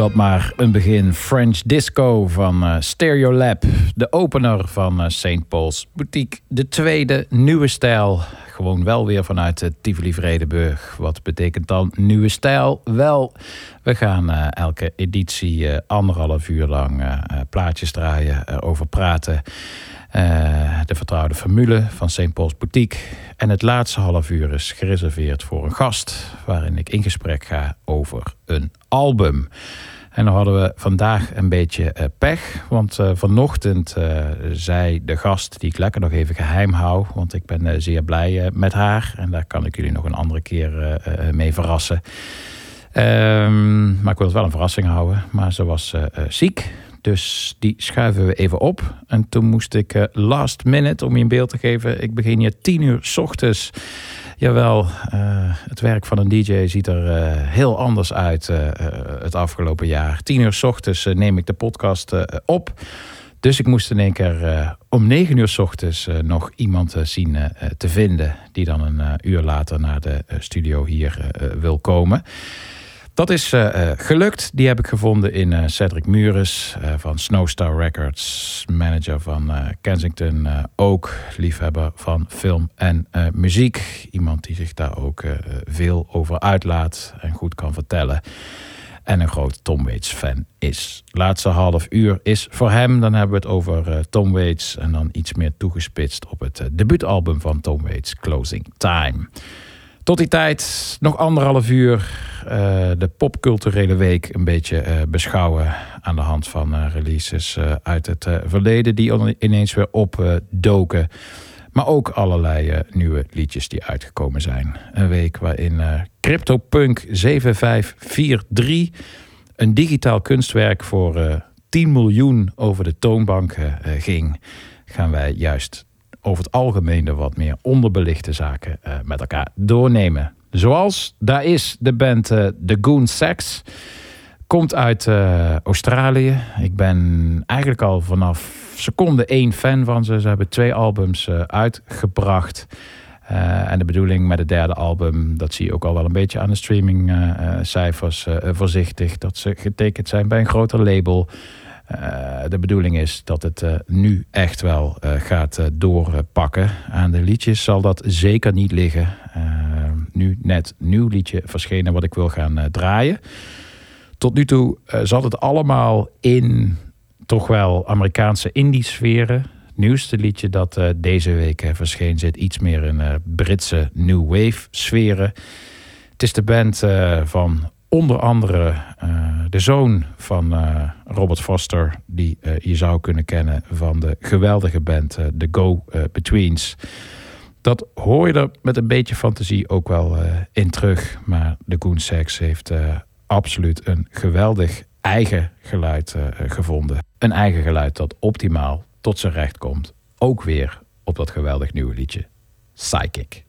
Dat maar een begin. French Disco van uh, Stereolab. de opener van uh, St. Paul's Boutique. De tweede nieuwe stijl. Gewoon wel weer vanuit de Tivoli Vredenburg. Wat betekent dan nieuwe stijl? Wel, we gaan uh, elke editie uh, anderhalf uur lang plaatjes draaien, over praten. De vertrouwde formule van St. Paul's Boutique. En het laatste half uur is gereserveerd voor een gast. Waarin ik in gesprek ga over een album. En dan hadden we vandaag een beetje uh, pech. Want uh, vanochtend zei de gast, die ik lekker nog even geheim hou. Want ik ben zeer blij met haar. En daar kan ik jullie nog een andere keer mee verrassen. Um, maar ik wil het wel een verrassing houden. Maar ze was ziek. Dus die schuiven we even op. En toen moest ik last minute, om je een beeld te geven. Ik begin hier tien uur s ochtends Jawel, uh, het werk van een DJ ziet er uh, heel anders uit het afgelopen jaar. Tien uur s ochtends neem ik de podcast op. Dus ik moest in één keer om negen uur s ochtends nog iemand zien te vinden. Die dan een uur later naar de studio hier wil komen. Dat is uh, gelukt. Die heb ik gevonden in uh, Cedric Mures van Snowstar Records, manager van Kensington, ook liefhebber van film en muziek. Iemand die zich daar ook veel over uitlaat en goed kan vertellen. En een groot Tom Waits fan is. Laatste half uur is voor hem. Dan hebben we het over Tom Waits en dan iets meer toegespitst op het debuutalbum van Tom Waits, Closing Time. Tot die tijd nog anderhalf uur uh, de popculturele week een beetje uh, beschouwen aan de hand van uh, releases uit het verleden die ineens weer opdoken. maar ook allerlei nieuwe liedjes die uitgekomen zijn. Een week waarin CryptoPunk 7543, een digitaal kunstwerk voor 10 miljoen over de toonbank ging, gaan wij juist over het algemeen de wat meer onderbelichte zaken uh, met elkaar doornemen. Zoals, daar is de band uh, The Goon Sex. Komt uit uh, Australië. Ik ben eigenlijk al vanaf seconde één fan van ze. Ze hebben twee albums uitgebracht. en de bedoeling met het derde album, dat zie je ook al wel een beetje aan de streamingcijfers voorzichtig. Dat ze getekend zijn bij een groter label. Uh, de bedoeling is dat het uh, nu echt wel uh, gaat doorpakken. Aan de liedjes zal dat zeker niet liggen. nu net nieuw liedje verschenen wat ik wil gaan draaien. Tot nu toe zat het allemaal in toch wel Amerikaanse indie sferen. Nieuwste liedje dat deze week verscheen zit iets meer in Britse new wave sferen. Het is de band van onder andere uh, de zoon van uh, Robert Foster, die uh, je zou kunnen kennen van de geweldige band The Go Betweens. Dat hoor je er met een beetje fantasie ook wel in terug. Maar de Sex heeft absoluut een geweldig eigen geluid gevonden. Een eigen geluid dat optimaal tot zijn recht komt. Ook weer op dat geweldig nieuwe liedje Psychic.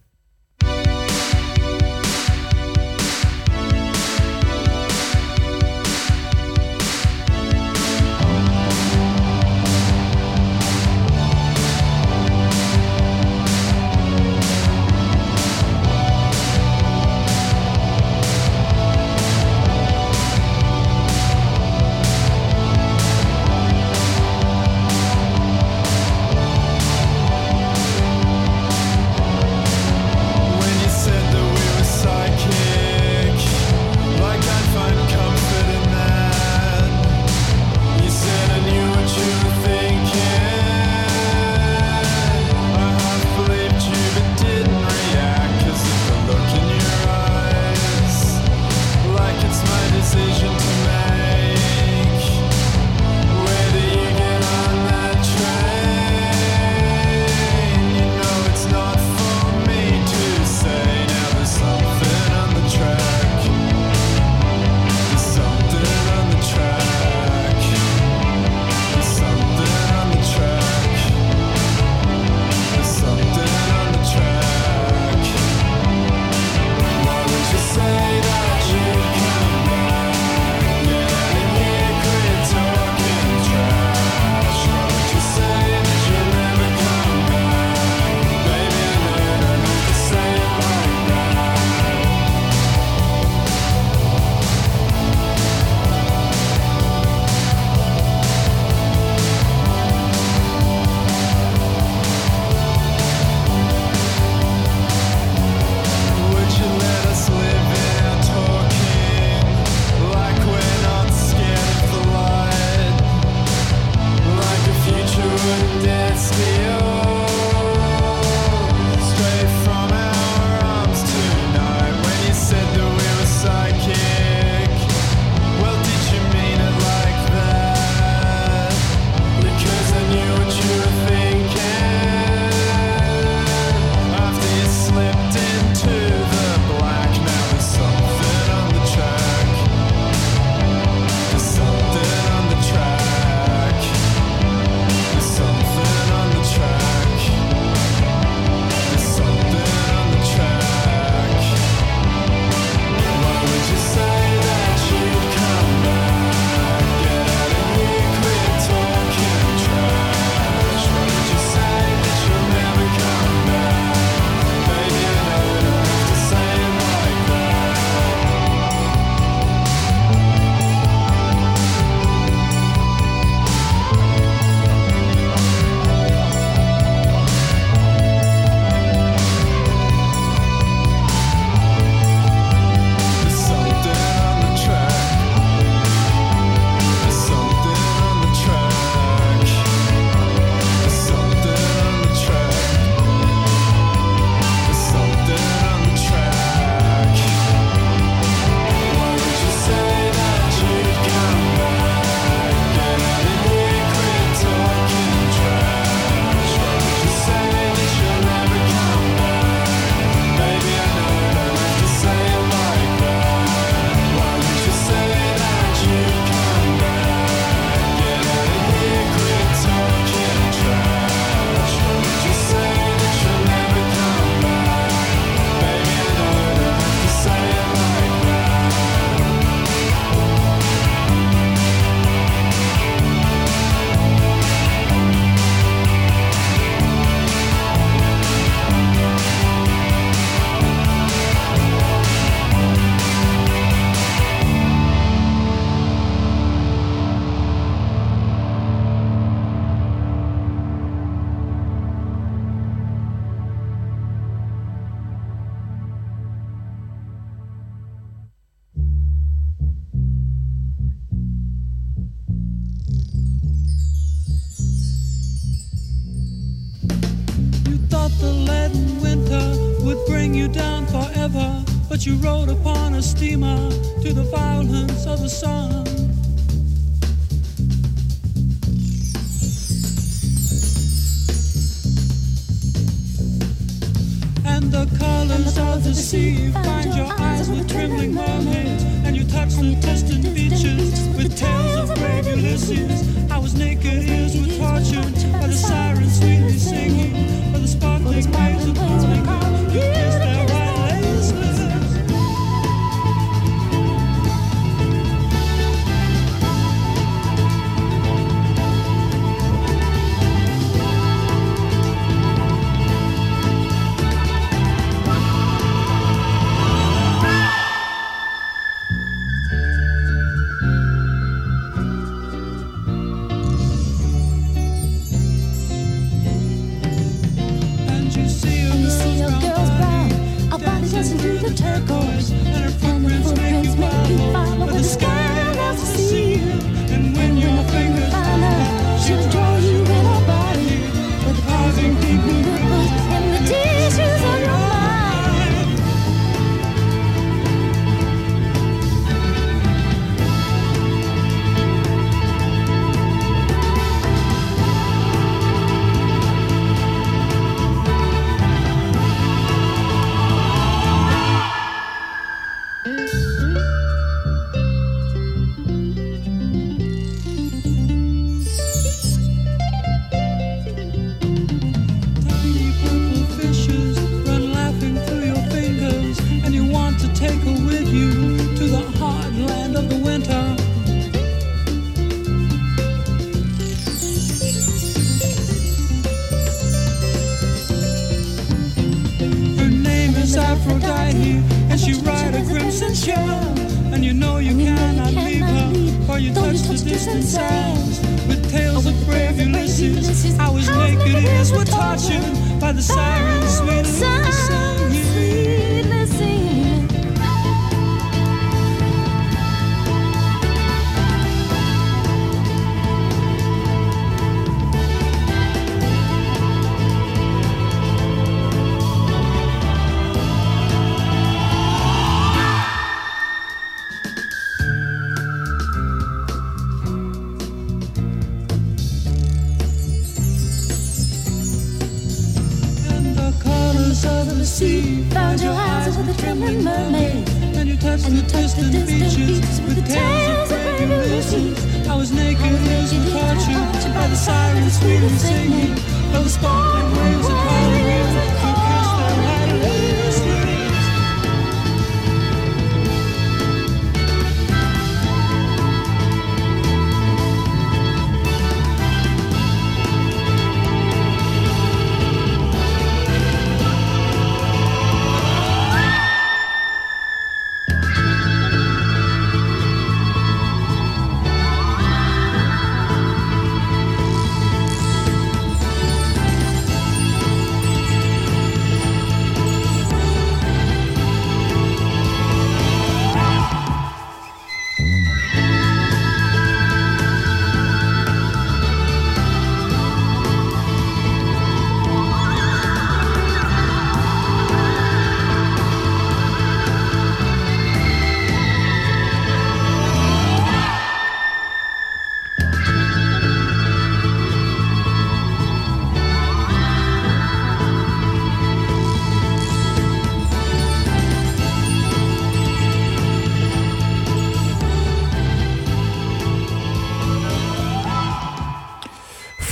Sea Found your eyes with a trembling mermaid. And you touched And the you touched the distant beaches with tales of brave Ulysses. I was naked, ears were tortured by the sirens sweetly singing. By the sparkling waves of calling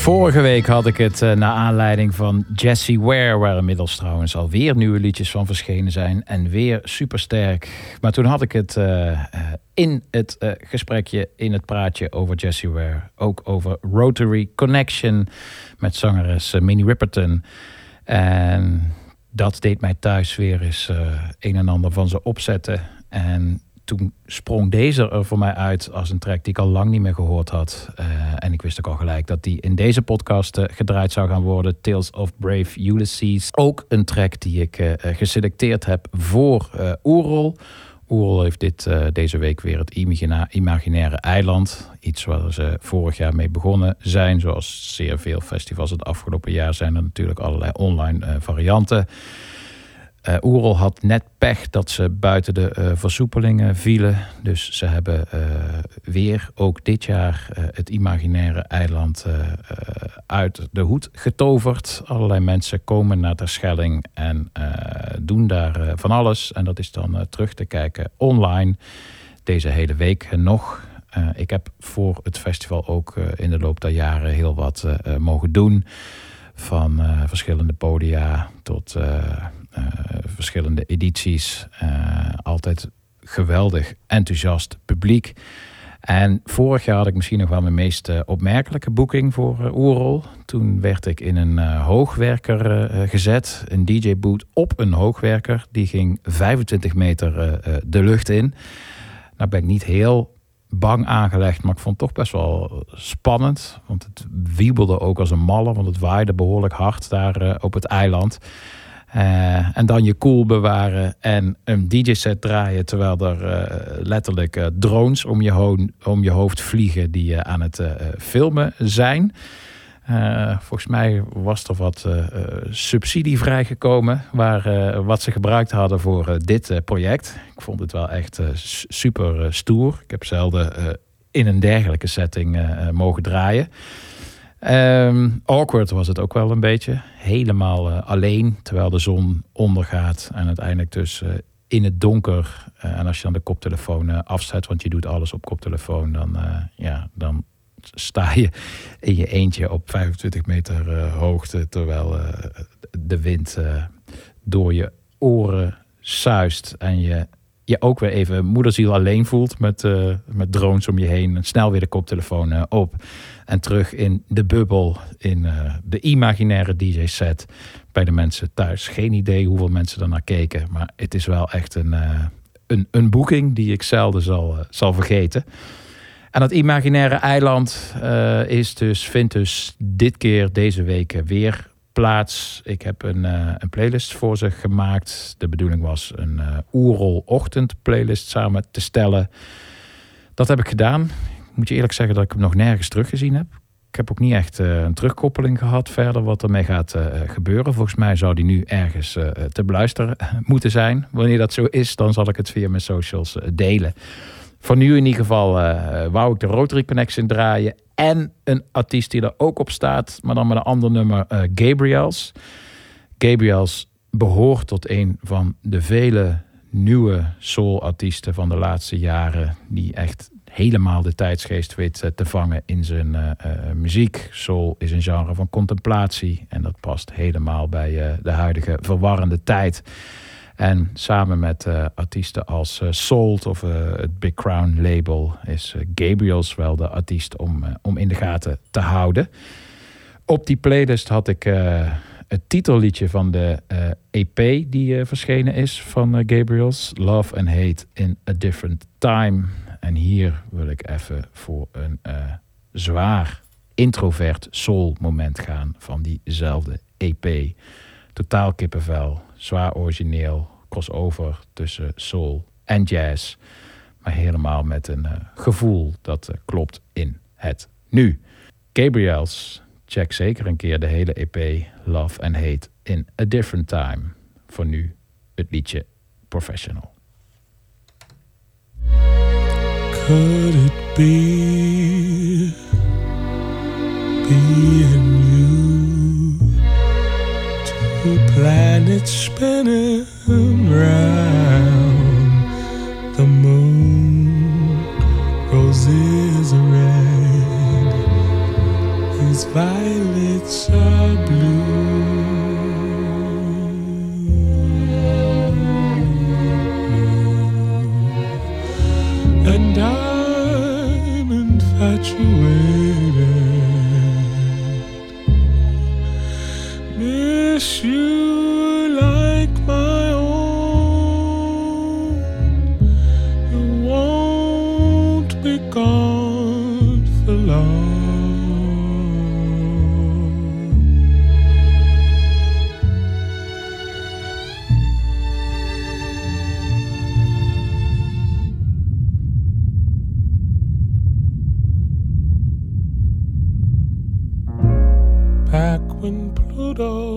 Vorige week had ik het uh, naar aanleiding van Jessie Ware, waar inmiddels trouwens alweer nieuwe liedjes van verschenen zijn. En weer supersterk. Maar toen had ik het uh, uh, in het gesprekje, in het praatje over Jessie Ware. Ook over Rotary Connection met zangeres Minnie Riperton. En dat deed mij thuis weer eens een en ander van ze opzetten. En toen sprong deze er voor mij uit als een track die ik al lang niet meer gehoord had. Uh, en ik wist ook al gelijk dat die in deze podcast uh, gedraaid zou gaan worden. Tales of Brave Ulysses. Ook een track die ik uh, geselecteerd heb voor Oerol. Oerol heeft dit, deze week weer het imagina imaginaire eiland. Iets waar ze vorig jaar mee begonnen zijn. Zoals zeer veel festivals het afgelopen jaar zijn er natuurlijk allerlei online varianten. Uh, had net pech dat ze buiten de uh, versoepelingen vielen. Dus ze hebben uh, weer ook dit jaar het imaginaire eiland uit de hoed getoverd. Allerlei mensen komen naar Terschelling en doen daar van alles. En dat is dan terug te kijken online deze hele week nog. ik heb voor het festival ook in de loop der jaren heel wat mogen doen. Van verschillende podia tot verschillende edities. Uh, altijd geweldig enthousiast publiek. En vorig jaar had ik misschien nog wel mijn meest uh, opmerkelijke boeking voor Oerol. Toen werd ik in een hoogwerker gezet, een DJ-boot op een hoogwerker. Die ging 25 meter de lucht in. Nou ben ik niet heel bang aangelegd, maar ik vond het toch best wel spannend. Want het wiebelde ook als een malle, want het waaide behoorlijk hard daar op het eiland. Uh, en dan je cool bewaren en een DJ-set draaien. Terwijl er uh, letterlijk uh, drones om je, om je, hoofd vliegen die aan het filmen zijn. volgens mij was er wat subsidie vrijgekomen. Waar, wat ze gebruikt hadden voor dit project. Ik vond het wel echt super stoer. Ik heb zelden in een dergelijke setting mogen draaien. Um, awkward was het ook wel een beetje. Helemaal uh, alleen terwijl de zon ondergaat. En uiteindelijk dus uh, in het donker. Uh, en als je dan de koptelefoon afzet, want je doet alles op koptelefoon, dan, ja, dan sta je in je eentje op 25 meter hoogte. Terwijl de wind door je oren suist. En je je ook weer even moederziel alleen voelt met, met drones om je heen. En snel weer de koptelefoon op. En terug in de bubbel, in uh, de imaginaire DJ-set bij de mensen thuis. Geen idee hoeveel mensen er naar keken. Maar het is wel echt een, uh, een, een boeking die ik zelden zal, uh, zal vergeten. En dat imaginaire eiland is dus, vindt dus dit keer, deze week weer plaats. Ik heb een, een playlist voor ze gemaakt. De bedoeling was een Oerol ochtend playlist samen te stellen. Dat heb ik gedaan moet je eerlijk zeggen dat ik hem nog nergens teruggezien heb. Ik heb ook niet echt uh, een terugkoppeling gehad verder wat ermee gaat uh, gebeuren. Volgens mij zou die nu ergens uh, te beluisteren moeten zijn. Wanneer dat zo is, dan zal ik het via mijn socials delen. Voor nu in ieder geval wou ik de Rotary Connection draaien. En een artiest die er ook op staat, maar dan met een ander nummer, Gabriels. Gabriels behoort tot een van de vele nieuwe soul-artiesten van de laatste jaren. Die echt helemaal de tijdsgeest weet eh, te vangen in zijn uh, uh, muziek. Soul is een genre van contemplatie en dat past helemaal bij de huidige verwarrende tijd. En samen met artiesten als Salt of het Big Crown label is Gabriels wel de artiest om, om in de gaten te houden. Op die playlist had ik het titelliedje van de EP e die verschenen is van Gabriels, Love and Hate in a Different Time. En hier wil ik even voor een uh, zwaar introvert soul moment gaan van diezelfde EP. Totaal kippenvel, zwaar origineel, crossover tussen soul en jazz. Maar helemaal met een uh, gevoel dat uh, klopt in het nu. Gabriels, check zeker een keer de hele EP Love and Hate in a Different Time. Voor nu het liedje Professional. Could it be being you? Two planets spinning round the moon, roses are red, these violets are blue. Miss you when Pluto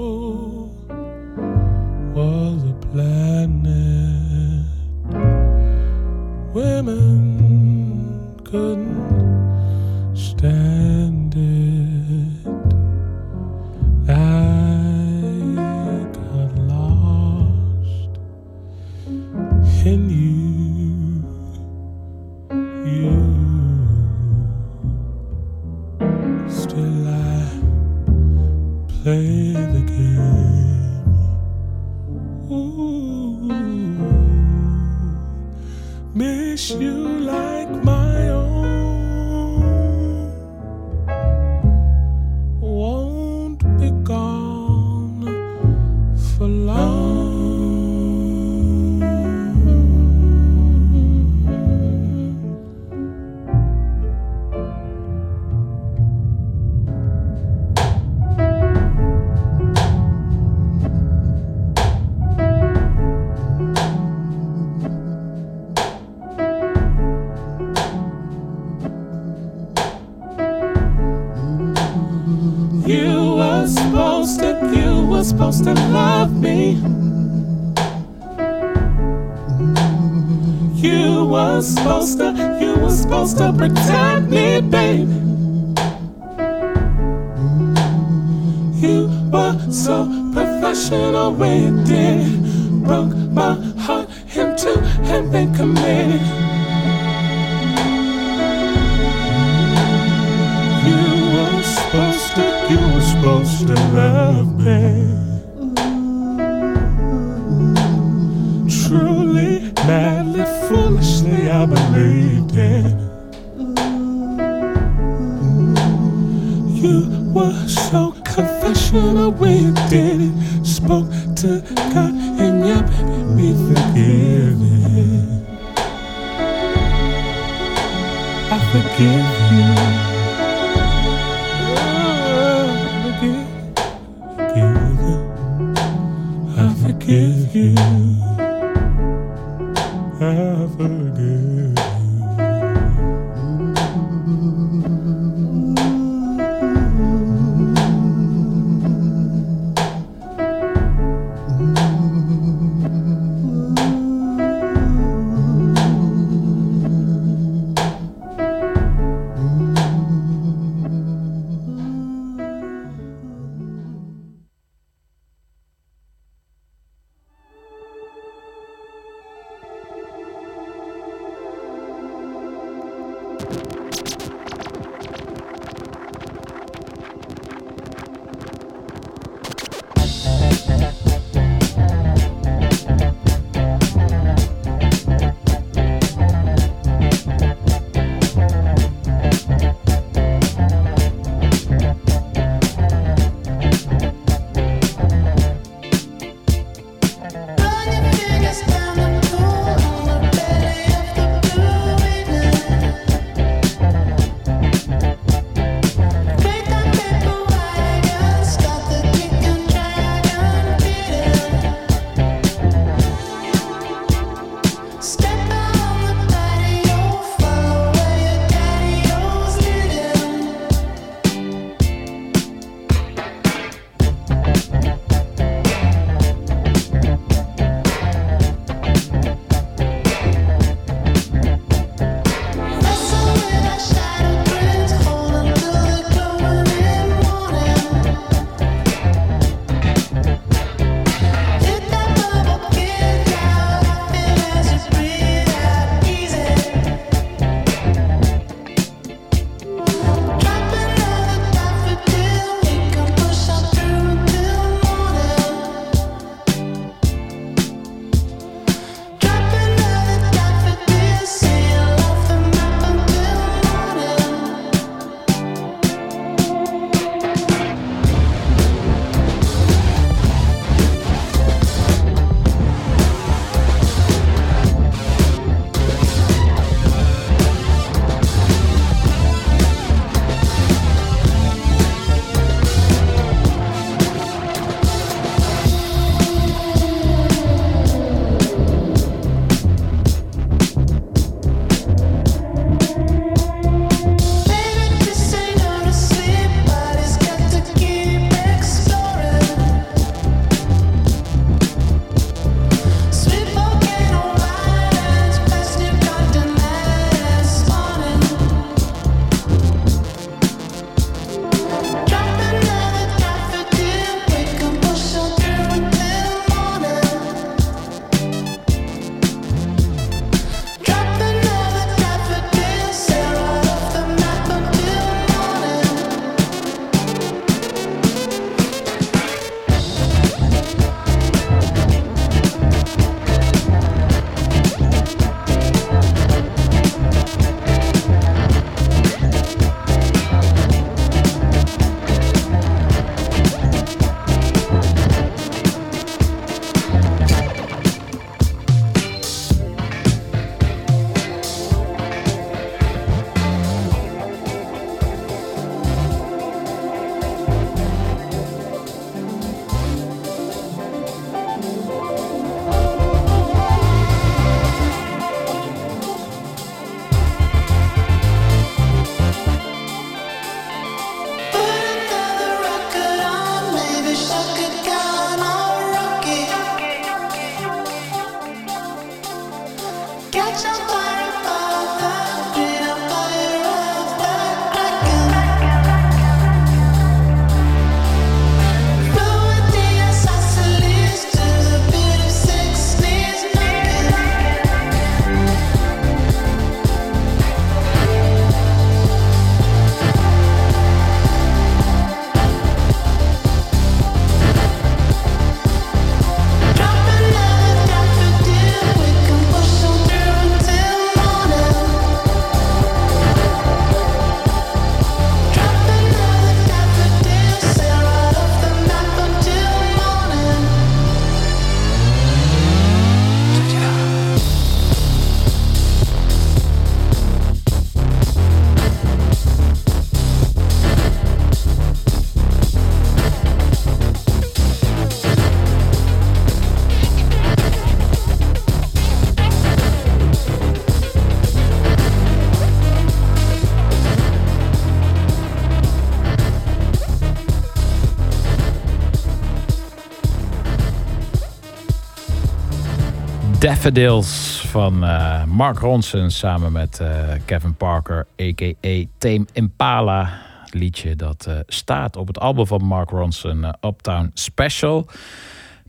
Daffodils van uh, Mark Ronson samen met uh, Kevin Parker, a.k.a. Tame Impala. Liedje dat uh, staat op het album van Mark Ronson, Uptown Special.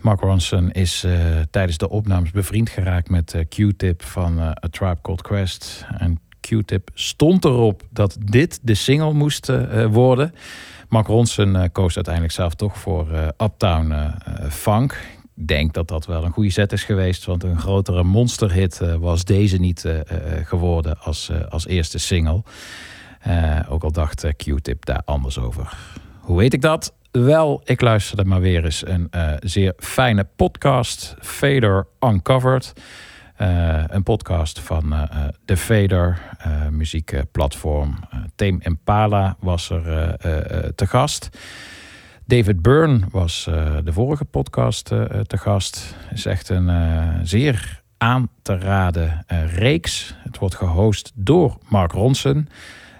Mark Ronson is tijdens de opnames bevriend geraakt met Q-Tip van A Tribe Called Quest. En Q-Tip stond erop dat dit de single moest worden. Mark Ronson koos uiteindelijk zelf toch voor Uptown Funk denk dat dat wel een goede set is geweest. Want een grotere monsterhit uh, was deze niet uh, geworden als, als eerste single. ook al dacht Q-Tip daar anders over. Hoe weet ik dat? Wel, ik luisterde maar weer eens een zeer fijne podcast. Fader Uncovered. een podcast van The Fader, muziekplatform. Tame Impala was er te gast. David Byrne was uh, de vorige podcast uh, te gast. Is echt een uh, zeer aan te raden reeks. Het wordt gehost door Mark Ronson.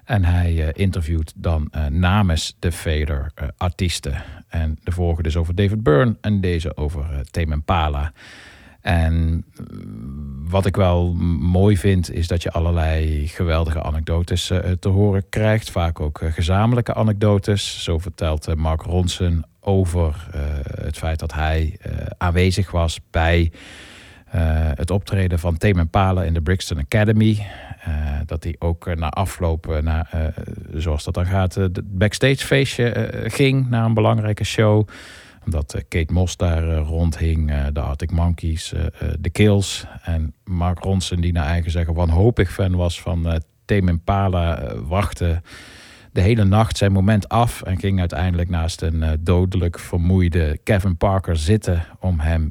En hij interviewt dan namens de Fader artiesten. En de vorige dus over David Byrne en deze over Tame Impala. En wat ik wel mooi vind, is dat je allerlei geweldige anekdotes uh, te horen krijgt. Vaak ook uh, gezamenlijke anekdotes. Zo vertelt uh, Mark Ronson over het feit dat hij aanwezig was bij het optreden van Tame Palen in de Brixton Academy. dat hij ook na afloop, zoals dat dan gaat, het backstage feestje ging naar een belangrijke show omdat eh, Kate Moss daar eh, rondhing, eh, de Arctic Monkeys, de Kills. En Mark Ronson, die naar eigen zeggen wanhopig fan was van Tame Impala, wachtte de hele nacht zijn moment af en ging uiteindelijk naast een dodelijk vermoeide Kevin Parker zitten om hem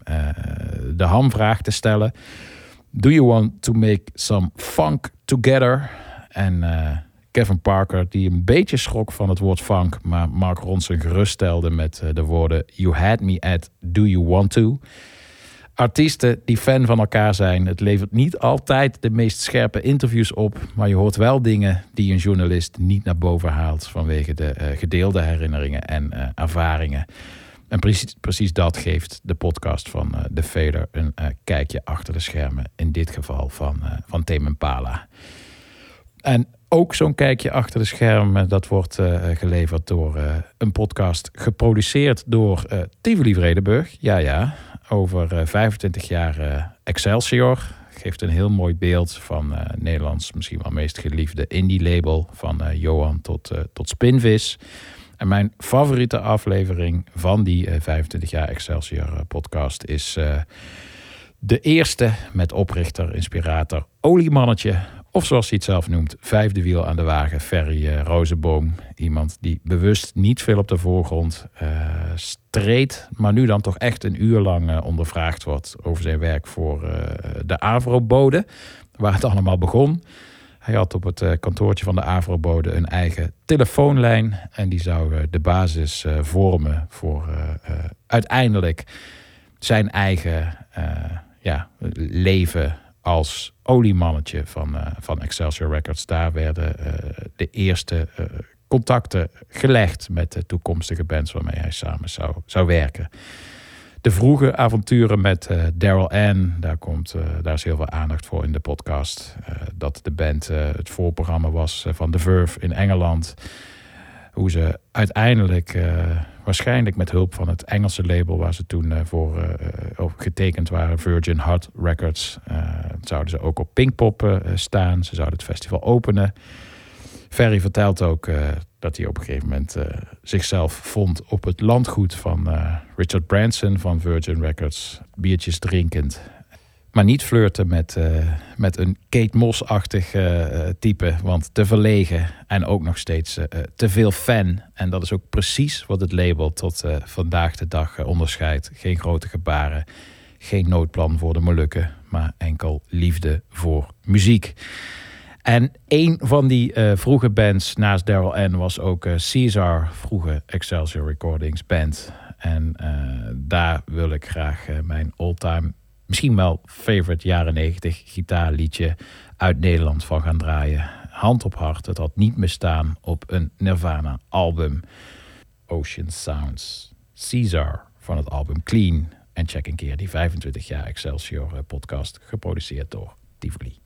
de hamvraag te stellen. Do you want to make some funk together? En Kevin Parker, die een beetje schrok van het woord funk, maar Mark Ronson geruststelde met eh, de woorden: You had me at Do You Want To? Artiesten die fan van elkaar zijn, het levert niet altijd de meest scherpe interviews op, maar je hoort wel dingen die een journalist niet naar boven haalt vanwege de uh, gedeelde herinneringen en uh, ervaringen. En precies, precies dat geeft de podcast van uh, The Fader een kijkje achter de schermen, in dit geval van, van Tame Impala. En ook zo'n kijkje achter de schermen. Dat wordt uh, geleverd door uh, een podcast geproduceerd door uh, Tivoli Vredenburg. Ja, ja. Over 25 jaar Excelsior. Geeft een heel mooi beeld van Nederlands misschien wel meest geliefde indie label. Van Johan tot, tot Spinvis. En mijn favoriete aflevering van die 25 jaar Excelsior podcast is... de eerste met oprichter, inspirator, oliemannetje of zoals hij het zelf noemt, vijfde wiel aan de wagen, Ferry uh, Rozenboom. Iemand die bewust niet veel op de voorgrond uh, streed, maar nu dan toch echt een uur lang uh, ondervraagd wordt over zijn werk voor de Avro-bode, waar het allemaal begon. Hij had op het kantoortje van de Avro-bode een eigen telefoonlijn en die zou de basis vormen voor uiteindelijk zijn eigen ja, leven als oliemannetje van, uh, van Excelsior Records. Daar werden uh, de eerste uh, contacten gelegd met de toekomstige bands waarmee hij samen zou, zou werken. De vroege avonturen met Daryl Ann, daar, komt, daar is heel veel aandacht voor in de podcast. dat de band het voorprogramma was van The Verve in Engeland. Hoe ze uiteindelijk waarschijnlijk met hulp van het Engelse label waar ze toen uh, voor uh, getekend waren, Virgin Heart Records, zouden ze ook op Pinkpop staan. Ze zouden het festival openen. Ferry vertelt ook dat hij op een gegeven moment zichzelf vond op het landgoed van Richard Branson van Virgin Records, biertjes drinkend maar niet flirten met, uh, met een Kate Moss-achtig uh, type. Want te verlegen en ook nog steeds uh, te veel fan. En dat is ook precies wat het label tot vandaag de dag onderscheidt. Geen grote gebaren, geen noodplan voor de Molukken, maar enkel liefde voor muziek. En een van die vroege bands naast Daryl N was ook Caesar, vroege Excelsior Recordings band. En daar wil ik graag mijn all-time misschien wel favorite jaren 90 gitaarliedje uit Nederland van gaan draaien. Hand op hart, het had niet meer staan op een Nirvana album. Ocean Sounds. Caesar van het album Clean En check een keer die 25 jaar Excelsior eh, podcast, geproduceerd door Tivoli.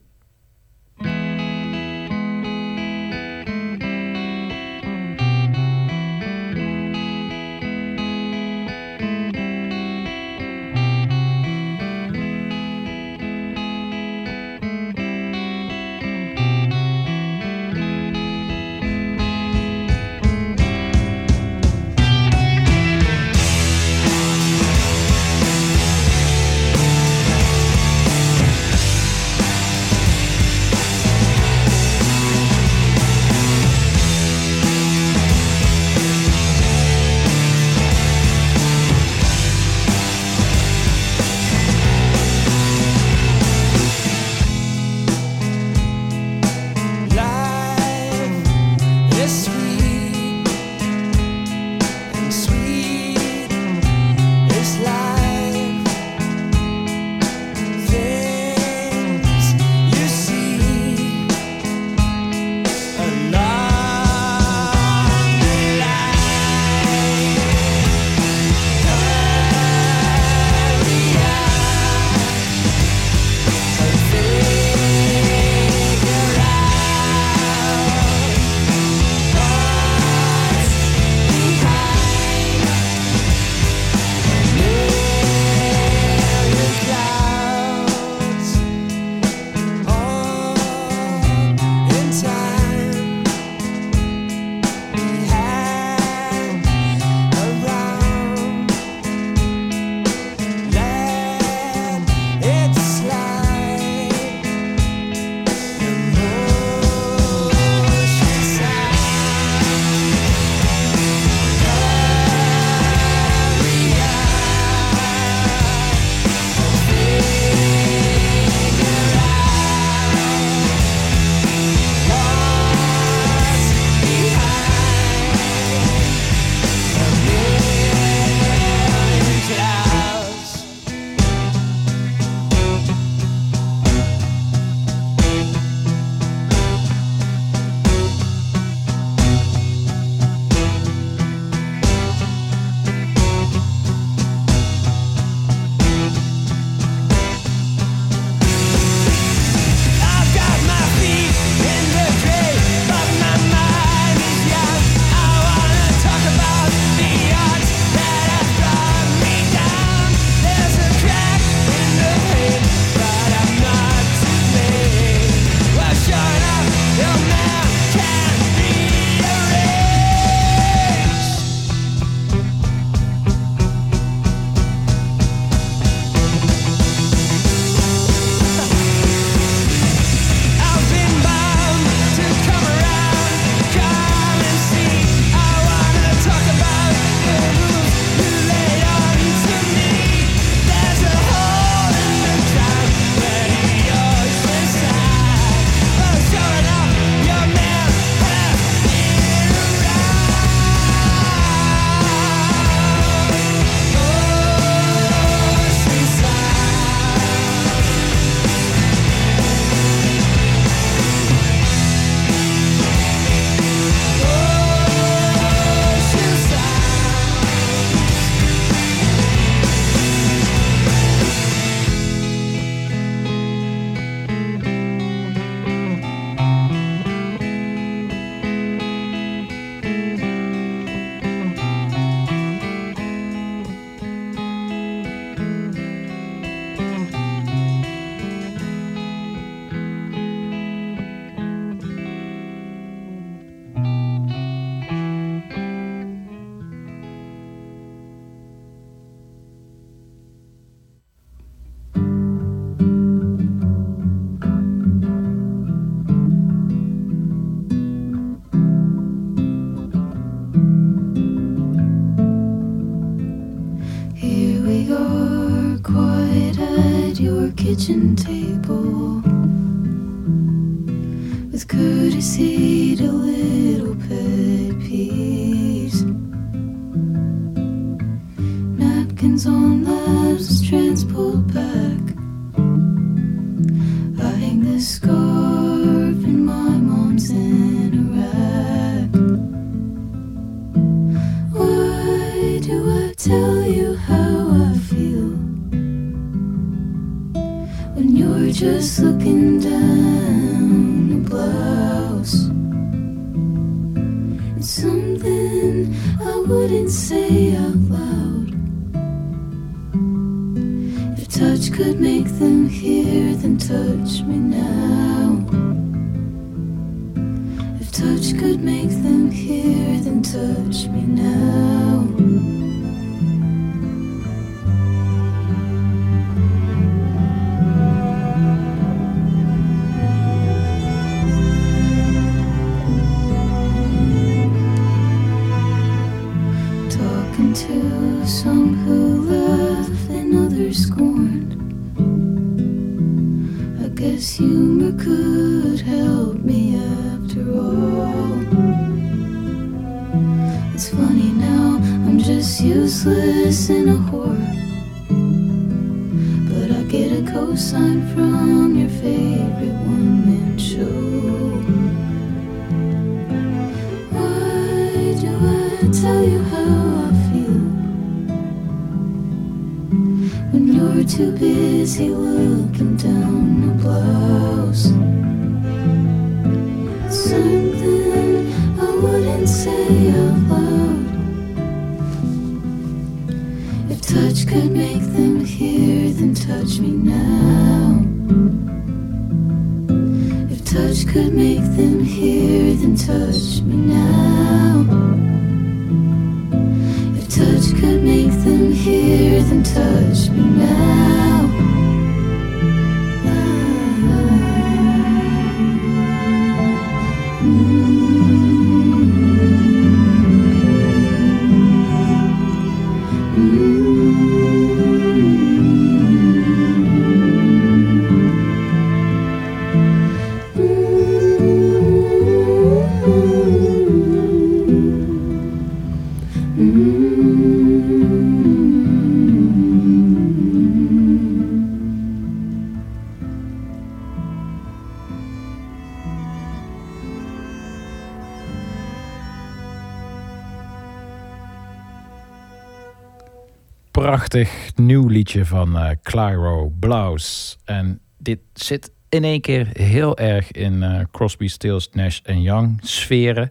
Nieuw liedje van eh Clairo Blaus. En dit zit in één keer heel erg in eh, Crosby, Stills, Nash Young sferen.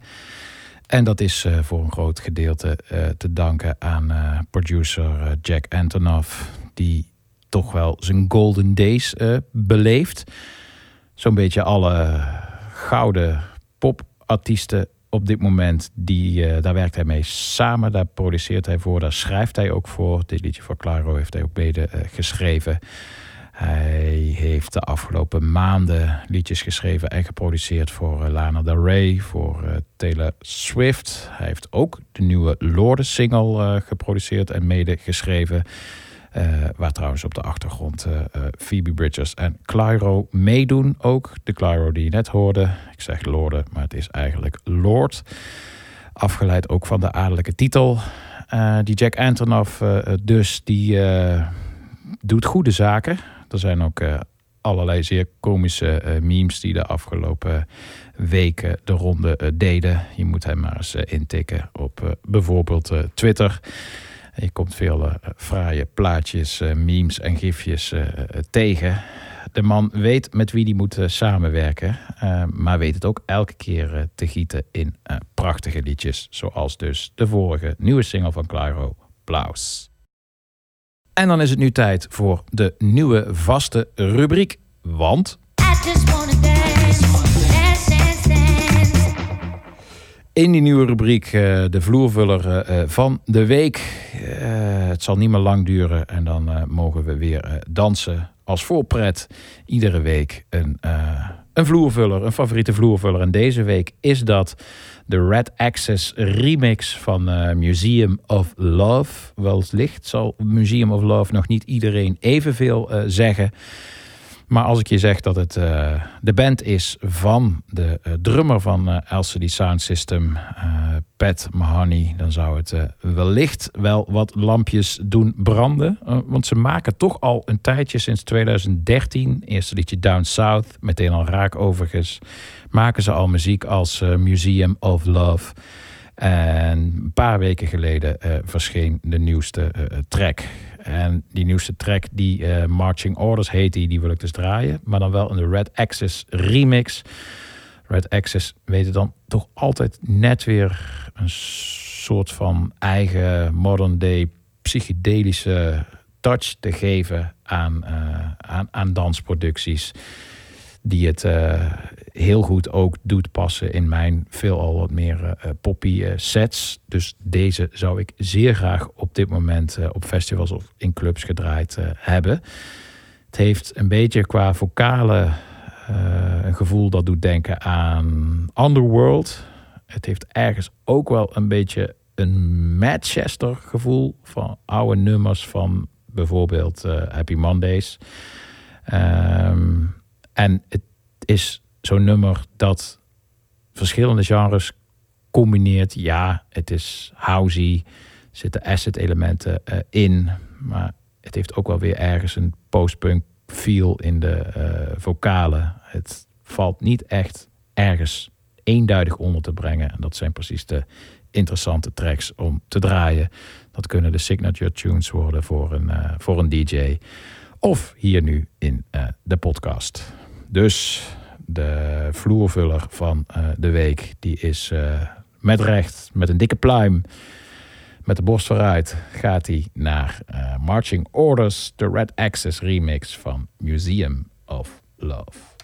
En dat is eh, voor een groot gedeelte te danken aan producer Jack Antonoff, die toch wel zijn golden days beleeft. Zo'n beetje alle gouden popartiesten op dit moment, die, eh, daar werkt hij mee samen. Daar produceert hij voor, daar schrijft hij ook voor. Dit liedje voor Claro heeft hij ook mede eh, geschreven. Hij heeft de afgelopen maanden liedjes geschreven en geproduceerd voor eh, Lana Del Rey, voor Taylor Swift. Hij heeft ook de nieuwe Lorde-single geproduceerd en mede geschreven. Eh, waar trouwens op de achtergrond eh, eh, Phoebe Bridgers en Clairo meedoen ook. De Clairo die je net hoorde. Ik zeg Lorde, maar het is eigenlijk Lord. Afgeleid ook van de adellijke titel. Die Jack Antonoff dus, die doet goede zaken. Er zijn ook allerlei zeer komische memes die de afgelopen weken de ronde deden. Je moet hem maar eens intikken op bijvoorbeeld Twitter. Je komt veel eh, fraaie plaatjes, eh, memes en gifjes eh, tegen. De man weet met wie die moet samenwerken, maar weet het ook elke keer te gieten in prachtige liedjes. Zoals dus de vorige nieuwe single van Claro, Plaus. En dan is het nu tijd voor de nieuwe vaste rubriek. Want I just in die nieuwe rubriek eh, de vloervuller eh, eh, van de week. Het zal niet meer lang duren en dan mogen we weer dansen als voorpret. Iedere week een, een vloervuller, een favoriete vloervuller. En deze week is dat de Red Access remix van Museum of Love. Wellicht zal Museum of Love nog niet iedereen evenveel zeggen. Maar als ik je zeg dat het eh, de band is van de eh, drummer van eh, LCD Sound System, Pat Mahoney, dan zou het wellicht wel wat lampjes doen branden. Want ze maken toch al een tijdje sinds 2013, eerste liedje Down South, meteen al raak overigens, maken ze al muziek als Museum of Love. En een paar weken geleden verscheen de nieuwste track. En die nieuwste track, die eh, Marching Orders heet, die, die wil ik dus draaien. Maar dan wel in de Red Access remix. Red Access weten dan toch altijd net weer een soort van eigen modern day psychedelische touch te geven aan, eh, aan, aan dansproducties. Die het eh, heel goed ook doet passen in mijn veelal wat meer eh, poppy eh, sets. Dus deze zou ik zeer graag op dit moment eh, op festivals of in clubs gedraaid eh, hebben. Het heeft een beetje qua vocale eh, een gevoel dat doet denken aan Underworld. Het heeft ergens ook wel een beetje een Manchester gevoel van oude nummers van bijvoorbeeld eh, Happy Mondays. Ehm, en het is zo'n nummer dat verschillende genres combineert. Ja, het is housey, zitten acid elementen eh, in, maar het heeft ook wel weer ergens een postpunk feel in de eh, vocalen. Het valt niet echt ergens eenduidig onder te brengen. En dat zijn precies de interessante tracks om te draaien. Dat kunnen de signature tunes worden voor een, eh, voor een DJ. Of hier nu in de podcast. Dus de vloervuller van eh, de week, die is eh, met recht, met een dikke pluim, met de borst vooruit, gaat hij naar eh, Marching Orders, de Red Access remix van Museum of Love.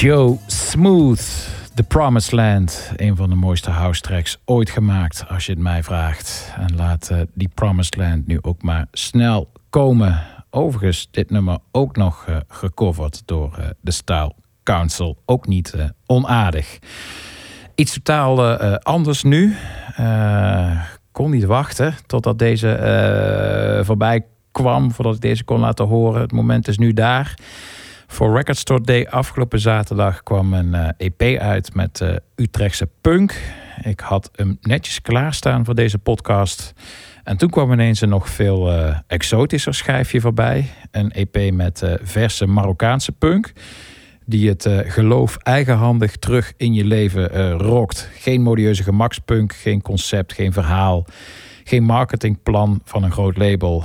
Joe Smooth, The Promised Land. Een van de mooiste house tracks ooit gemaakt, als je het mij vraagt. En laat eh, die Promised Land nu ook maar snel komen. Overigens, dit nummer ook nog eh, gecoverd door eh, de Style Council. Ook niet onaardig. Iets totaal anders nu. Kon niet wachten totdat deze voorbij kwam, voordat ik deze kon laten horen. Het moment is nu daar. Voor Record Store Day afgelopen zaterdag kwam een eh, EP uit met eh, Utrechtse punk. Ik had hem netjes klaarstaan voor deze podcast. En toen kwam ineens een nog veel eh, exotischer schijfje voorbij. Een EP met verse Marokkaanse punk. Die het geloof eigenhandig terug in je leven rokt. Geen modieuze gemakspunk, geen concept, geen verhaal. Geen marketingplan van een groot label.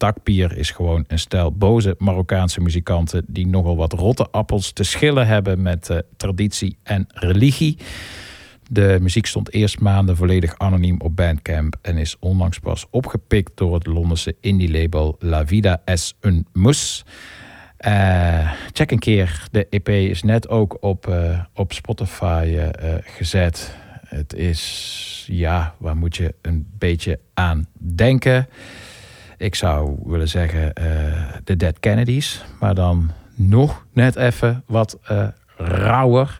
Takpier is gewoon een stel boze Marokkaanse muzikanten die nogal wat rotte appels te schillen hebben met eh, traditie en religie. De muziek stond eerst maanden volledig anoniem op Bandcamp en is onlangs pas opgepikt door het Londense indie-label La Vida es un Mus. Eh, check een keer, de EP is net ook op, eh, op Spotify gezet. Het is, ja, waar moet je een beetje aan denken? Ik zou willen zeggen eh, de Dead Kennedys, maar dan nog net even wat eh rauwer.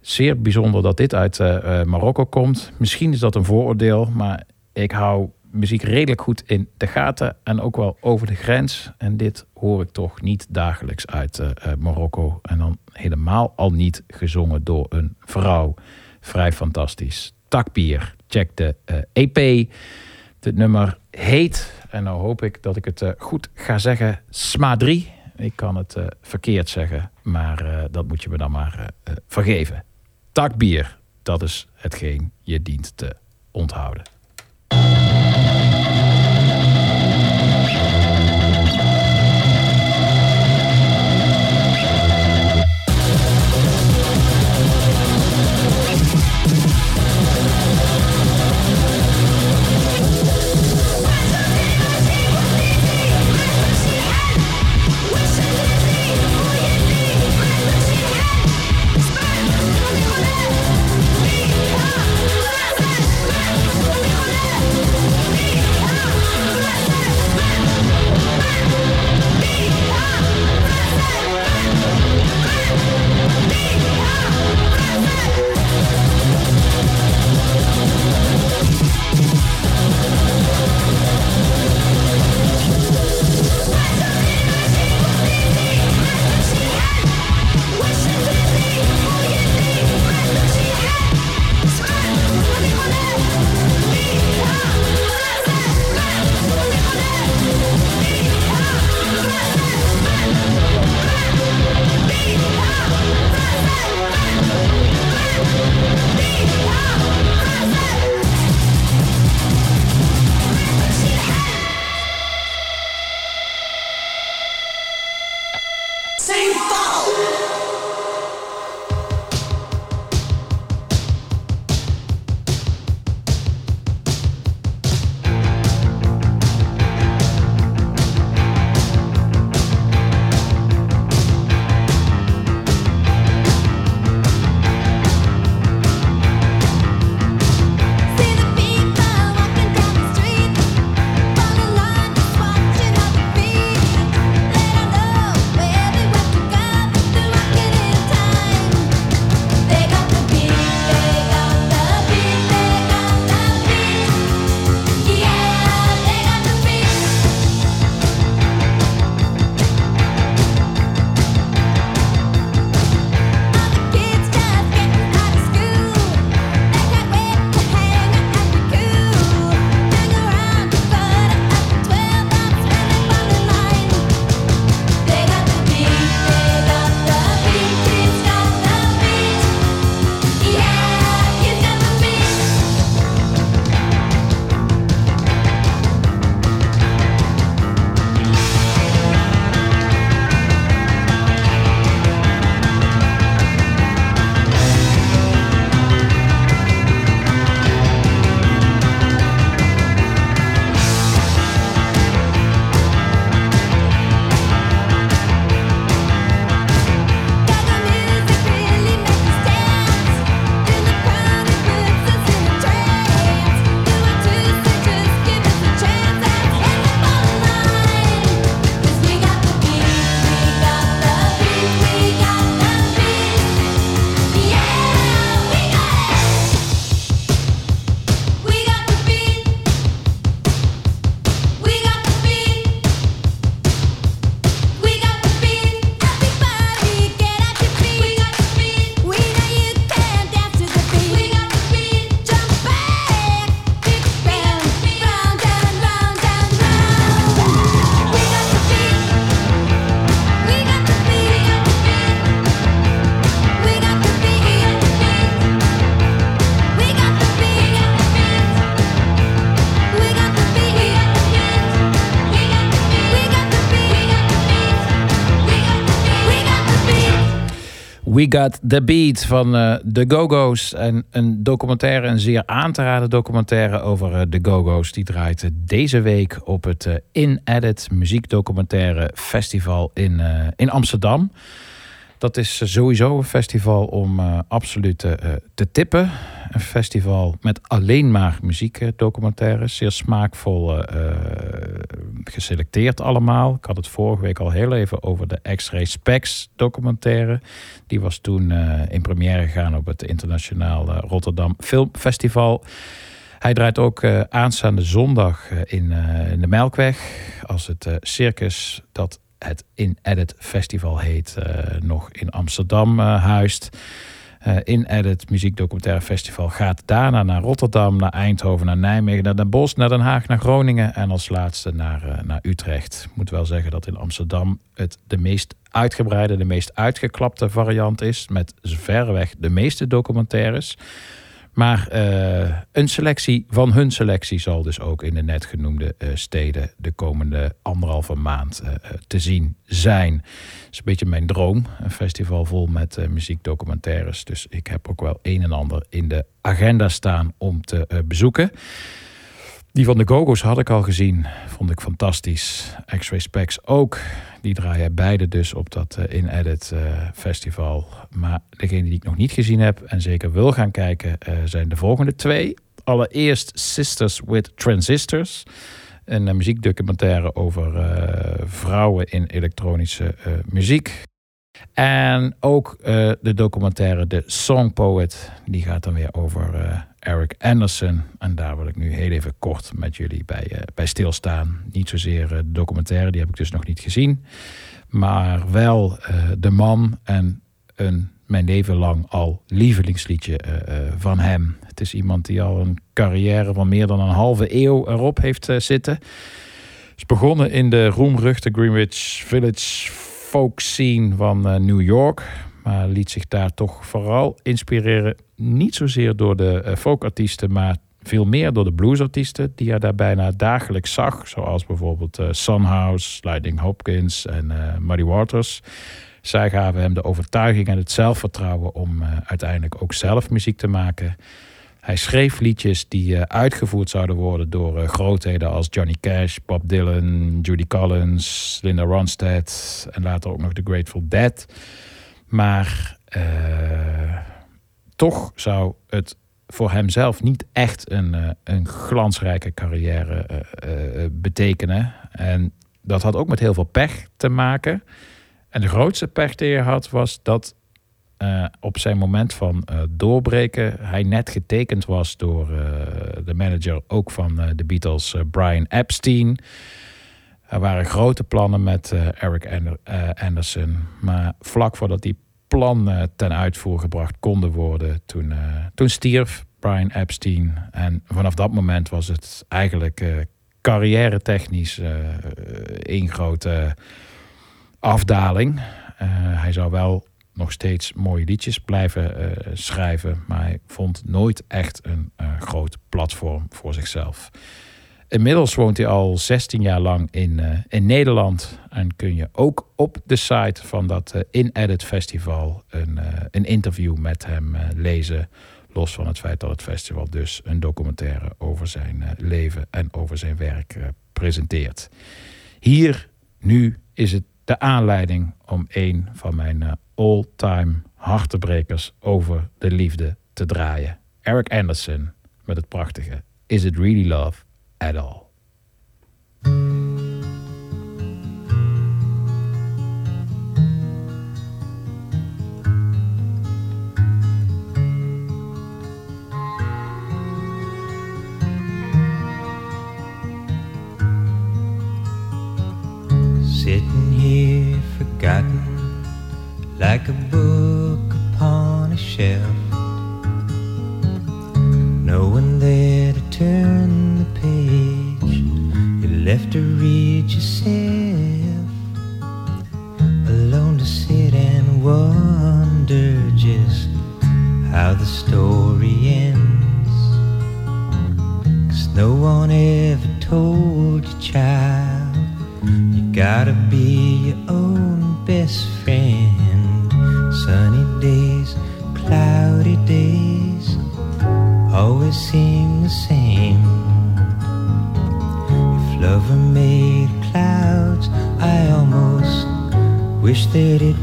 Zeer bijzonder dat dit uit eh, Marokko komt. Misschien is dat een vooroordeel, maar ik hou muziek redelijk goed in de gaten en ook wel over de grens. En dit hoor ik toch niet dagelijks uit Marokko. En dan helemaal al niet gezongen door een vrouw. Vrij fantastisch. Takbier, check de EP. Dit nummer heet, en nou hoop ik dat ik het eh, goed ga zeggen, Smadri. Ik kan het eh, verkeerd zeggen, maar eh, dat moet je me dan maar vergeven. Takbier, dat is hetgeen je dient te onthouden. We Got The Beat van eh, de Go-Go's. En een documentaire, een zeer aan te raden documentaire over eh, de Go-Go's. Die draait eh, deze week op het In Edit muziekdocumentaire festival in, in Amsterdam. Dat is eh, sowieso een festival om eh, absoluut eh, te tippen. Een festival met alleen maar muziekdocumentaires. Zeer smaakvol eh, geselecteerd allemaal. Ik had het vorige week al heel even over de X-Ray Specs documentaire. Die was toen eh, in première gegaan op het Internationaal eh, Rotterdam Filmfestival. Hij draait ook eh, aanstaande zondag eh, in, eh, in de Melkweg. Als het eh, circus dat het In Edit Festival heet, eh, nog in Amsterdam eh, huist. Eh, In Edit Muziekdocumentaire Festival gaat daarna naar Rotterdam, naar Eindhoven, naar Nijmegen, naar Den Bosch, naar Den Haag, naar Groningen en als laatste naar, naar Utrecht. Ik moet wel zeggen dat in Amsterdam het de meest uitgebreide, de meest uitgeklapte variant is. Met verreweg de meeste documentaires. Maar eh, een selectie van hun selectie zal dus ook in de net genoemde eh, steden de komende anderhalve maand eh, te zien zijn. Dat is een beetje mijn droom. Een festival vol met muziekdocumentaires. Dus ik heb ook wel een en ander in de agenda staan om te bezoeken. Die van de Gogo's had ik al gezien. Vond ik fantastisch. X-Ray Specs ook. Die draaien beide dus op dat eh, In-Edit eh, festival. Maar degene die ik nog niet gezien heb en zeker wil gaan kijken... eh, zijn de volgende twee. Allereerst Sisters with Transistors. Een muziekdocumentaire over vrouwen in elektronische muziek. En ook eh, de documentaire The Song Poet. Die gaat dan weer over eh, Eric Anderson. En daar wil ik nu heel even kort met jullie bij, eh, bij stilstaan. Niet zozeer de documentaire, die heb ik dus nog niet gezien. Maar wel de man en een mijn leven lang al lievelingsliedje van hem. Het is iemand die al een carrière van meer dan een halve eeuw erop heeft zitten. Is begonnen in de roemruchte Greenwich Village folk scene van eh, New York. Maar liet zich daar toch vooral inspireren. Niet zozeer door de eh, folkartiesten, maar veel meer door de bluesartiesten. Die hij daar bijna dagelijks zag. Zoals bijvoorbeeld eh, Sunhouse, Lightning Hopkins en eh, Muddy Waters. Zij gaven hem de overtuiging en het zelfvertrouwen om uiteindelijk ook zelf muziek te maken. Hij schreef liedjes die eh, uitgevoerd zouden worden door eh, grootheden als Johnny Cash, Bob Dylan, Judy Collins, Linda Ronstadt en later ook nog The Grateful Dead. Maar eh, toch zou het voor hemzelf niet echt een, een glansrijke carrière betekenen. En dat had ook met heel veel pech te maken. En de grootste pech die hij had was dat eh, op zijn moment van eh, doorbreken hij net getekend was door eh, de manager ook van de Beatles, Brian Epstein. Er waren grote plannen met Eric Ander- Anderson. Maar vlak voordat die plannen ten uitvoer gebracht konden worden, toen, toen stierf Brian Epstein. En vanaf dat moment was het eigenlijk carrière technisch één grote afdaling. Hij zou wel nog steeds mooie liedjes blijven eh, schrijven, maar hij vond nooit echt een eh, groot platform voor zichzelf. Inmiddels woont hij al 16 jaar lang in, eh, in Nederland. En kun je ook op de site van dat In-Edit Festival een, een interview met hem lezen. Los van het feit dat het festival dus een documentaire over zijn leven en over zijn werk presenteert. Hier, nu, is het de aanleiding om een van mijn eh, all-time hartebrekers over de liefde te draaien. Eric Anderson met het prachtige Is It Really Love at All? Like a book upon a shelf. No one there to turn the page. You left to read yourself. that it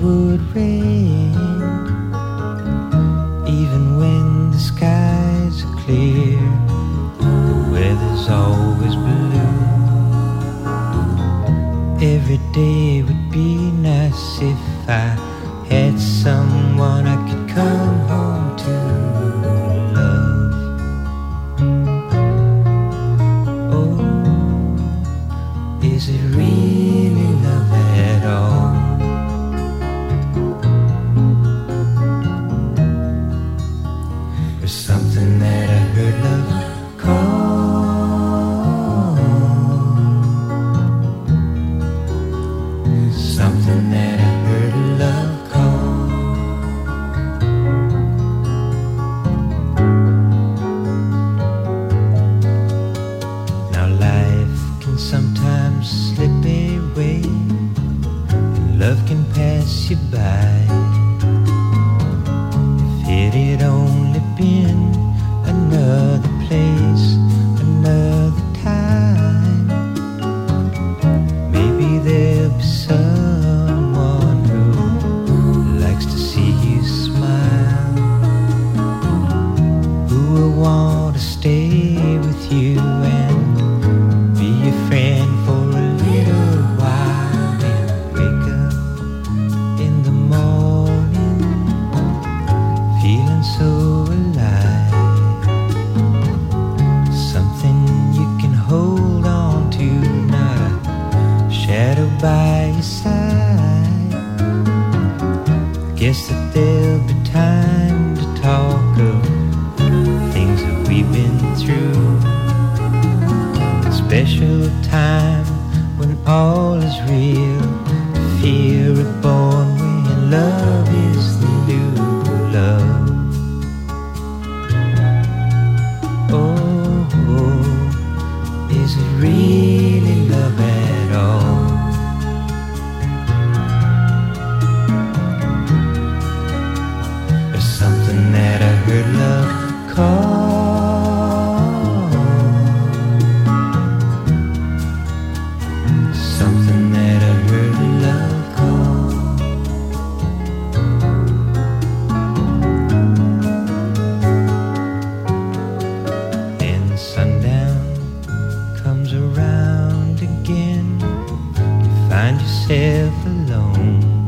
find yourself alone.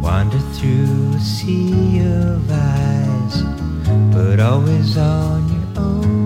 Wander through a sea of eyes, but always on your own.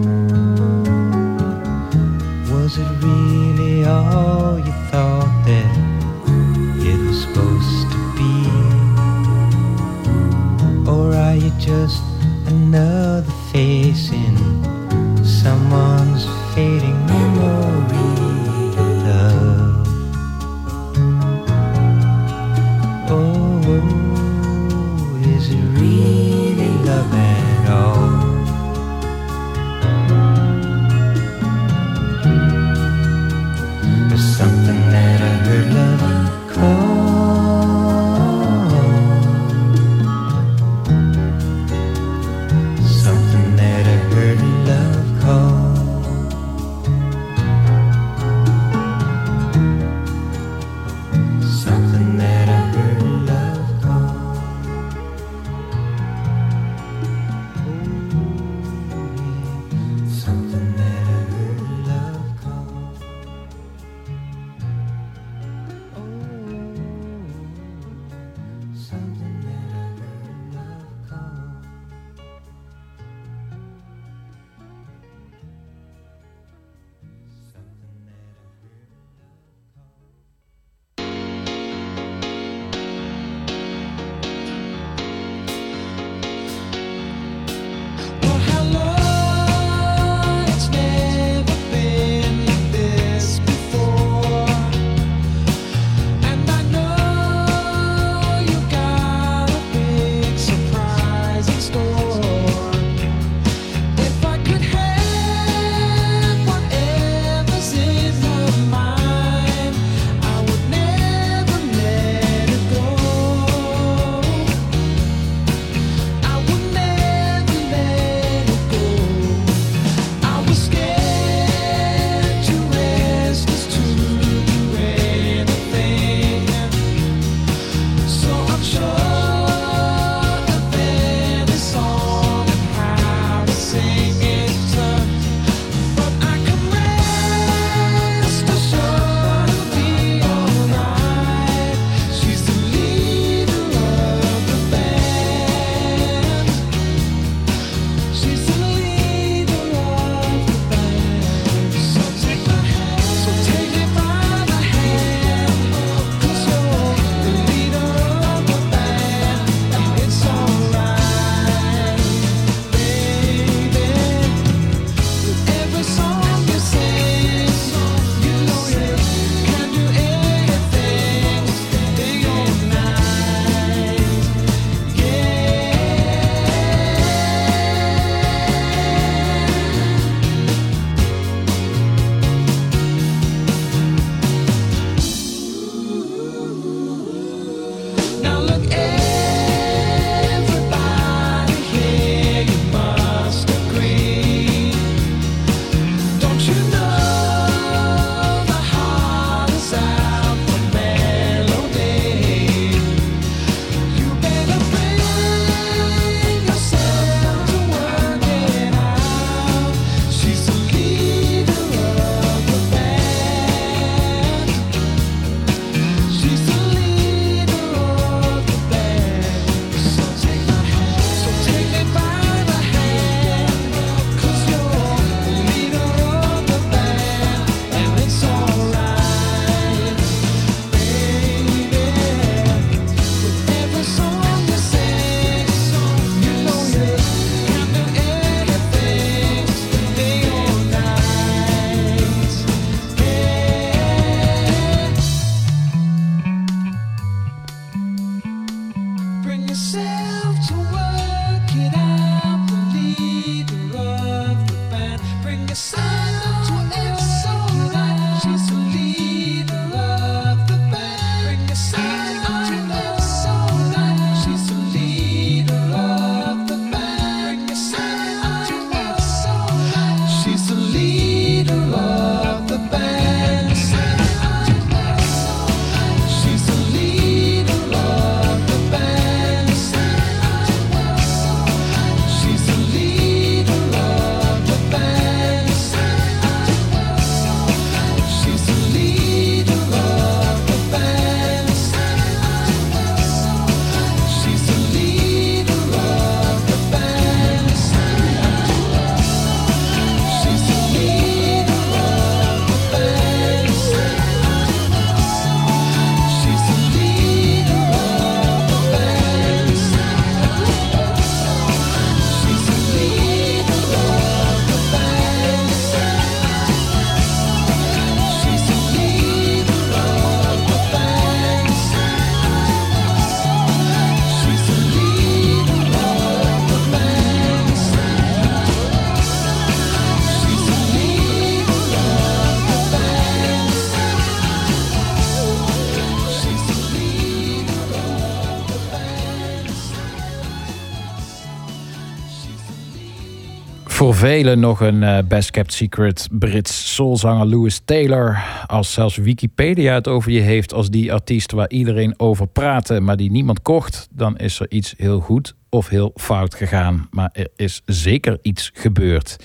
Velen nog een eh, best kept secret Brits soulzanger Louis Taylor. Als zelfs Wikipedia het over je heeft als die artiest waar iedereen over praatte, maar die niemand kocht, dan is er iets heel goed of heel fout gegaan. Maar er is zeker iets gebeurd.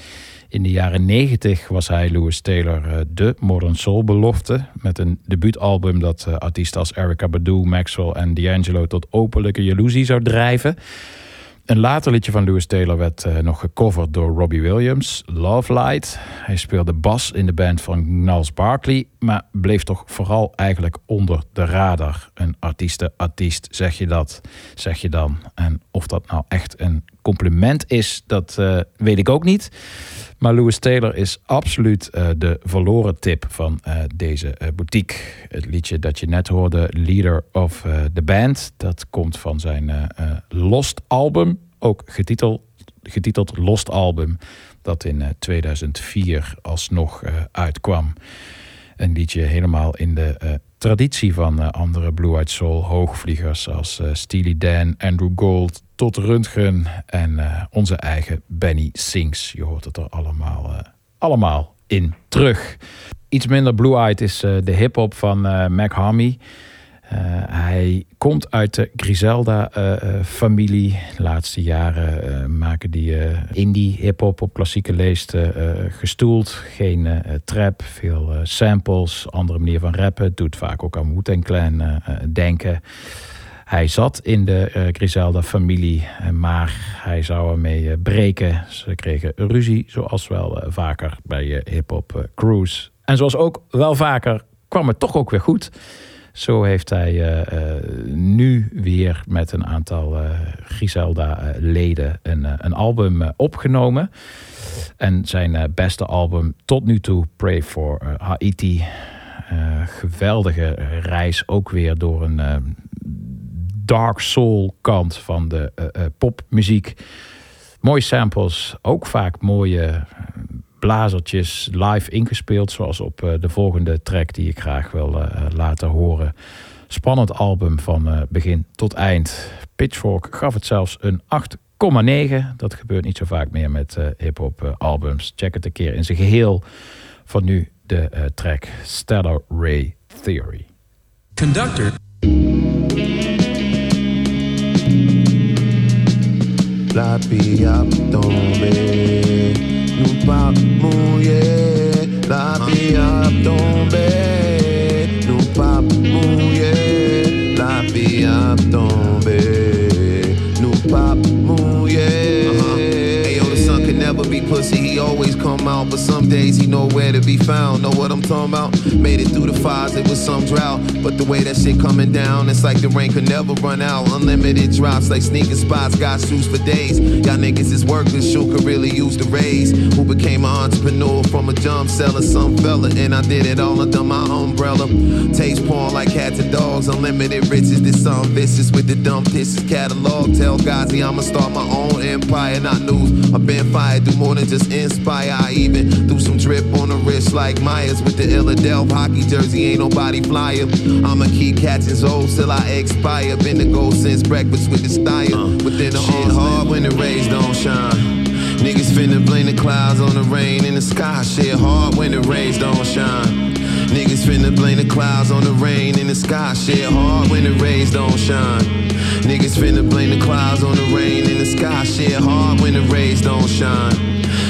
In de jaren 90 was hij Louis Taylor eh, de modern soul belofte. Met een debuutalbum dat eh, artiesten als Erica Badu, Maxwell en D'Angelo tot openlijke jaloezie zou drijven. Een later liedje van Louis Taylor werd eh, nog gecoverd door Robbie Williams, Love Light. Hij speelde bas in de band van Niles Barkley, maar bleef toch vooral eigenlijk onder de radar. Een artieste-artiest, zeg je dat, zeg je dan. En of dat nou echt een compliment is, dat eh, weet ik ook niet. Maar Louis Taylor is absoluut eh, de verloren tip van eh, deze eh, boutique. Het liedje dat je net hoorde, Leader of the Band, dat komt van zijn Lost album, ook getiteld, getiteld Lost Album, dat in eh, 2004 alsnog uitkwam. Een liedje helemaal in de traditie van andere Blue Eyed Soul hoogvliegers als Steely Dan, Andrew Gold, Todd Rundgren en eh, onze eigen Benny Sings. Je hoort het er allemaal, eh, allemaal in terug. Iets minder Blue Eyed is eh, de hip-hop van Mac Hammy. Hij komt uit de Griselda-familie. de laatste jaren maken die eh, indie hip-hop op klassieke leest eh, gestoeld. Geen trap, veel samples, andere manier van rappen. Doet vaak ook aan Wu-Tang Clan denken. Hij zat in de eh, Griselda-familie, eh, maar hij zou ermee eh, breken. Ze kregen ruzie, zoals wel vaker bij hip-hop Cruise. En zoals ook wel vaker kwam het toch ook weer goed. Zo heeft hij nu weer met een aantal eh, Griselda-leden een, een album opgenomen. En zijn beste album tot nu toe, Pray for Haiti. Geweldige reis, ook weer door een dark soul kant van de eh, eh, popmuziek. Mooie samples, ook vaak mooie eh, blazertjes live ingespeeld, zoals op de volgende track die ik graag wil laten horen. Spannend album van begin tot eind. Pitchfork gaf het zelfs een 8,9. Dat gebeurt niet zo vaak meer met hip-hop albums. Check het een keer in zijn geheel. Van nu de track Stellar Ray Theory. Conductor. la vie a tombé, nous pas mouye La vie a tombé, nous pas mouye La vie a tombé. Never be pussy. He always come out, but some days he nowhere to be found. Know what I'm talking about? Made it through the fires, it was some drought. But the way that shit coming down, it's like the rain could never run out. Unlimited drops, like sneaker spots, got shoes for days. Y'all niggas is workers, shoe could really use the raise. Who became an entrepreneur from a jump seller, some fella, and I did it all under my umbrella. Taste porn like cats and dogs, unlimited riches. This some vicious with the dumb dishes catalog. Tell Gazi I'ma start my own empire, not news. I've been fired, do more than just inspire. I even do some drip on the wrist like Myers with the Illadelph hockey jersey. Ain't nobody flyer. I'ma keep catching souls till I expire. Been the goal since breakfast with the style. Uh, Within the shit hard when the rays don't shine. Niggas finna blame the clouds on the rain in the sky. Shit hard when the rays don't shine. Niggas finna blame the clouds on the rain in the sky. Shit hard when the rays don't shine. Niggas finna blame the clouds on the rain in the sky. Shit hard when the rays don't shine.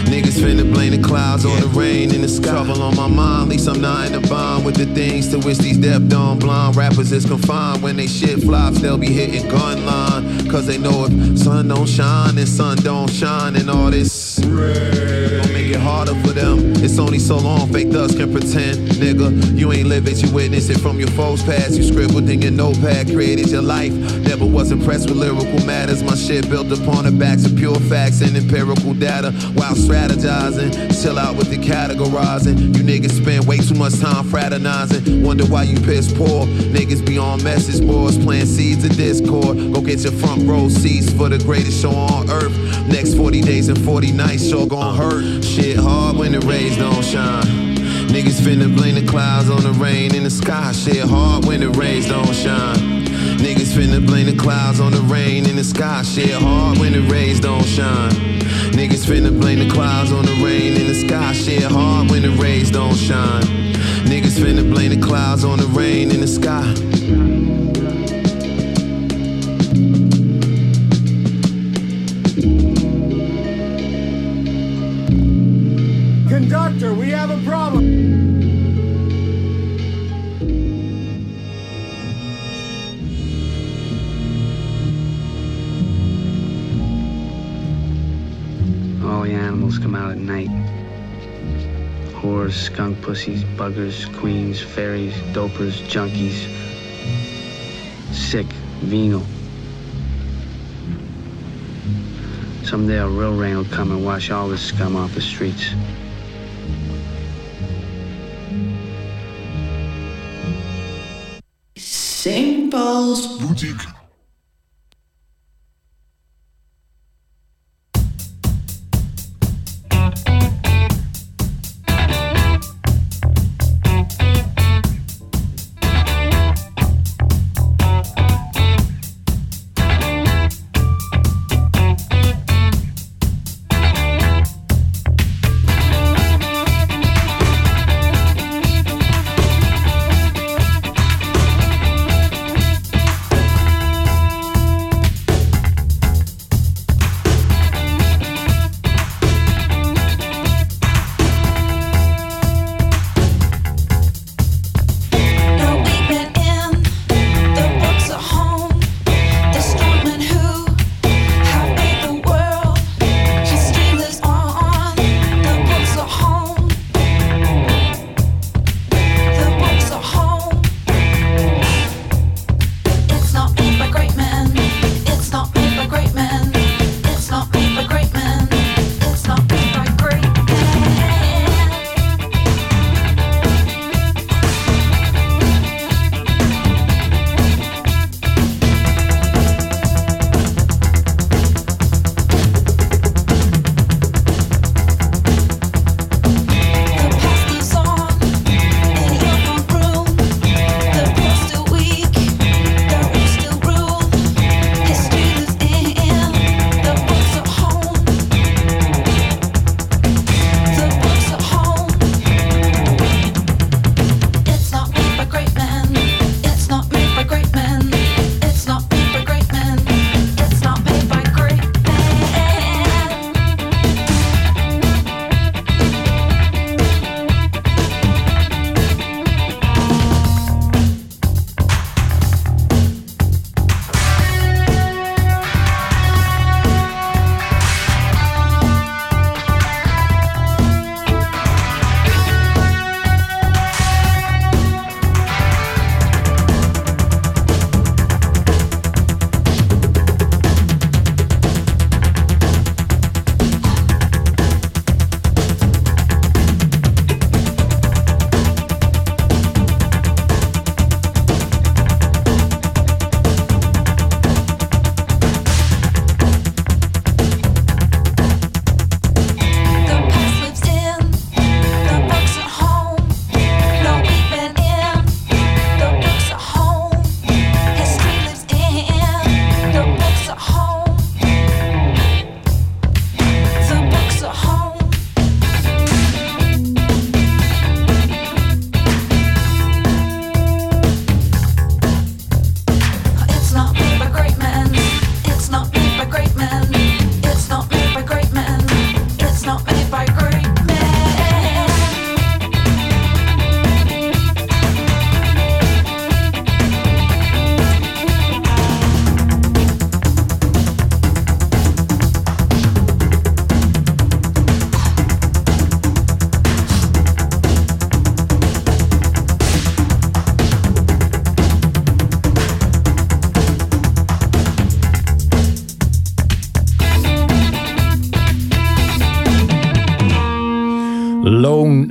Niggas finna blame the clouds on the rain in the sky. Trouble on my mind, least I'm not in the bond with the things to which these deaf, dumb, blind rappers is confined. When they shit flops, they'll be hitting gun line. Cause they know if sun don't shine, then sun don't shine, and all this. Make it harder for them. It's only so long fake thugs can pretend, nigga. You ain't live it, you witness it from your foes past. You scribbled in your notepad, created your life. Never was impressed with lyrical matters. My shit built upon the backs of pure facts and empirical data. While strategizing, chill out with the categorizing. You niggas spend way too much time fraternizing. Wonder why you piss poor. Niggas be on message boards, playing seeds of discord. Go get your front row seats for the greatest show on earth. Next 40 days and 40 nights, sure gon' hurt. Shit hard when the rays don't shine. Niggas finna blame the clouds on the rain in the sky. Shit hard when the rays don't shine. Niggas finna blame the clouds on the rain in the sky. Shit hard when the rays don't shine. Niggas finna blame the clouds on the rain in the sky. Shit hard when the rays don't shine. Niggas finna blame the clouds on the rain in the sky. Come out at night. Whores, skunk pussies, buggers, queens, fairies, dopers, junkies. Sick, venal. Someday a real rain will come and wash all this scum off the streets. St. Paul's Boutique.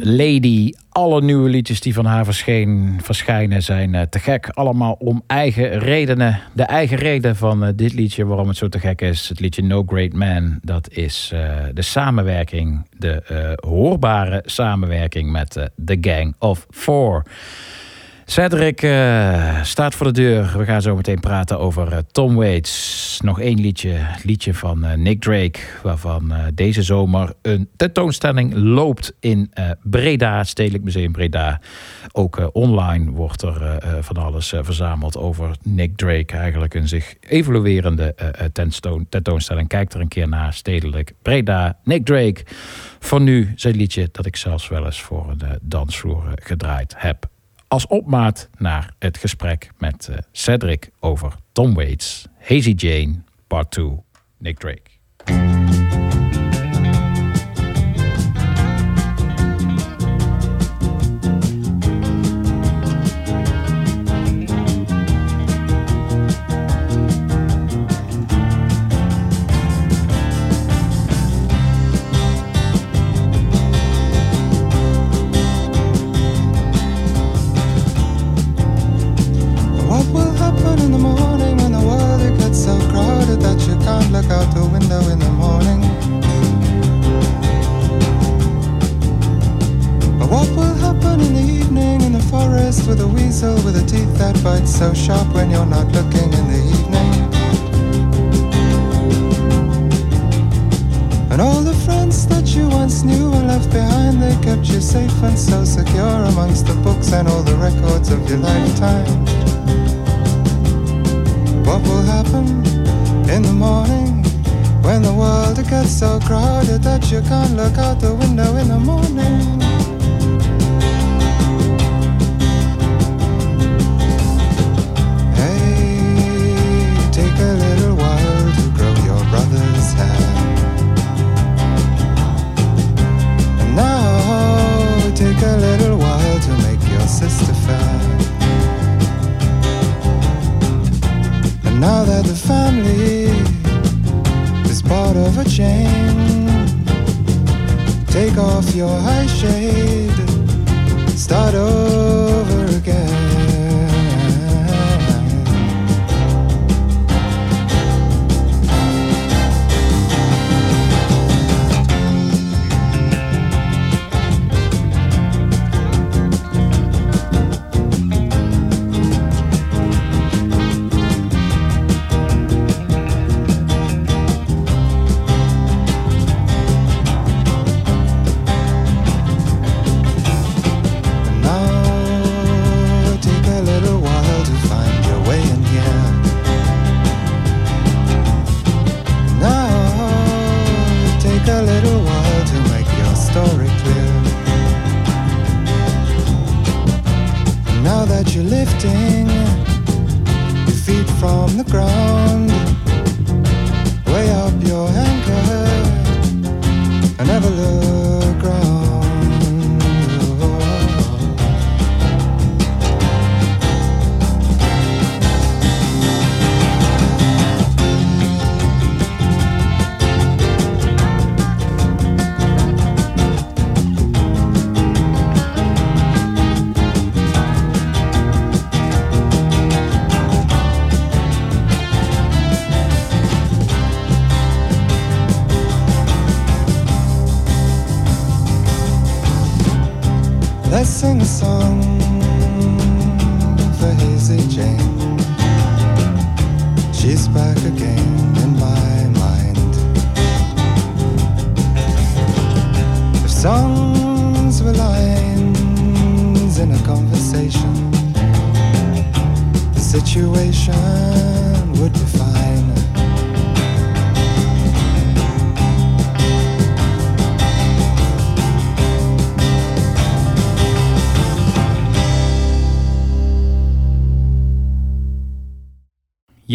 Lady. Alle nieuwe liedjes die van haar verscheen, verschijnen zijn eh, te gek. Allemaal om eigen redenen. De eigen reden van eh, dit liedje, waarom het zo te gek is. Het liedje No Great Man. Dat is eh, de samenwerking. De hoorbare samenwerking met The Gang of Four. Cedric eh, staat voor de deur. We gaan zo meteen praten over eh, Tom Waits. Nog één liedje, liedje van eh, Nick Drake, waarvan deze zomer een tentoonstelling loopt in Breda, Stedelijk Museum Breda. Ook online wordt er van alles verzameld over Nick Drake. Eigenlijk een zich evoluerende tentoon- tentoonstelling. Kijk er een keer naar, Stedelijk Breda. Nick Drake. Voor nu zijn liedje dat ik zelfs wel eens voor een dansvloer gedraaid heb als opmaat naar het gesprek met eh, Cedric over Tom Waits, Hazy Jane, Part 2, Nick Drake.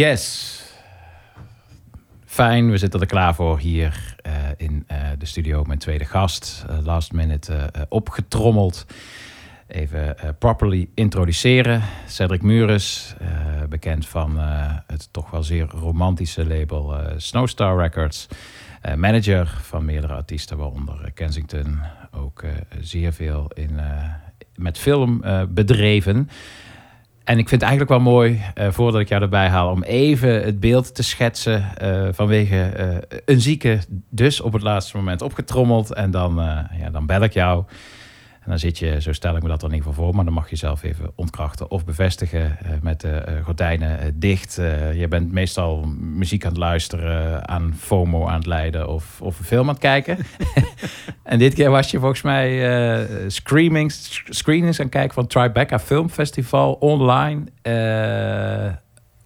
Yes. Fijn, we zitten er klaar voor hier eh, in eh, de studio. Mijn tweede gast, eh, last minute opgetrommeld. Even properly introduceren. Cedric Mures, bekend van het toch wel zeer romantische label Snowstar Records. Manager van meerdere artiesten, waaronder Kensington. Ook zeer veel in, met film bedreven. En ik vind het eigenlijk wel mooi, eh, voordat ik jou erbij haal, om even het beeld te schetsen eh, vanwege eh, een zieke, dus op het laatste moment opgetrommeld. En dan, ja, dan bel ik jou. En dan zit je, zo stel ik me dat dan in ieder geval voor, maar dan mag je zelf even ontkrachten of bevestigen eh, met de eh, gordijnen eh, dicht. Eh, je bent meestal muziek aan het luisteren, aan FOMO aan het leiden of, of een film aan het kijken. en dit keer was je volgens mij eh screamings, screenings aan het kijken van Tribeca Film Festival online. eh,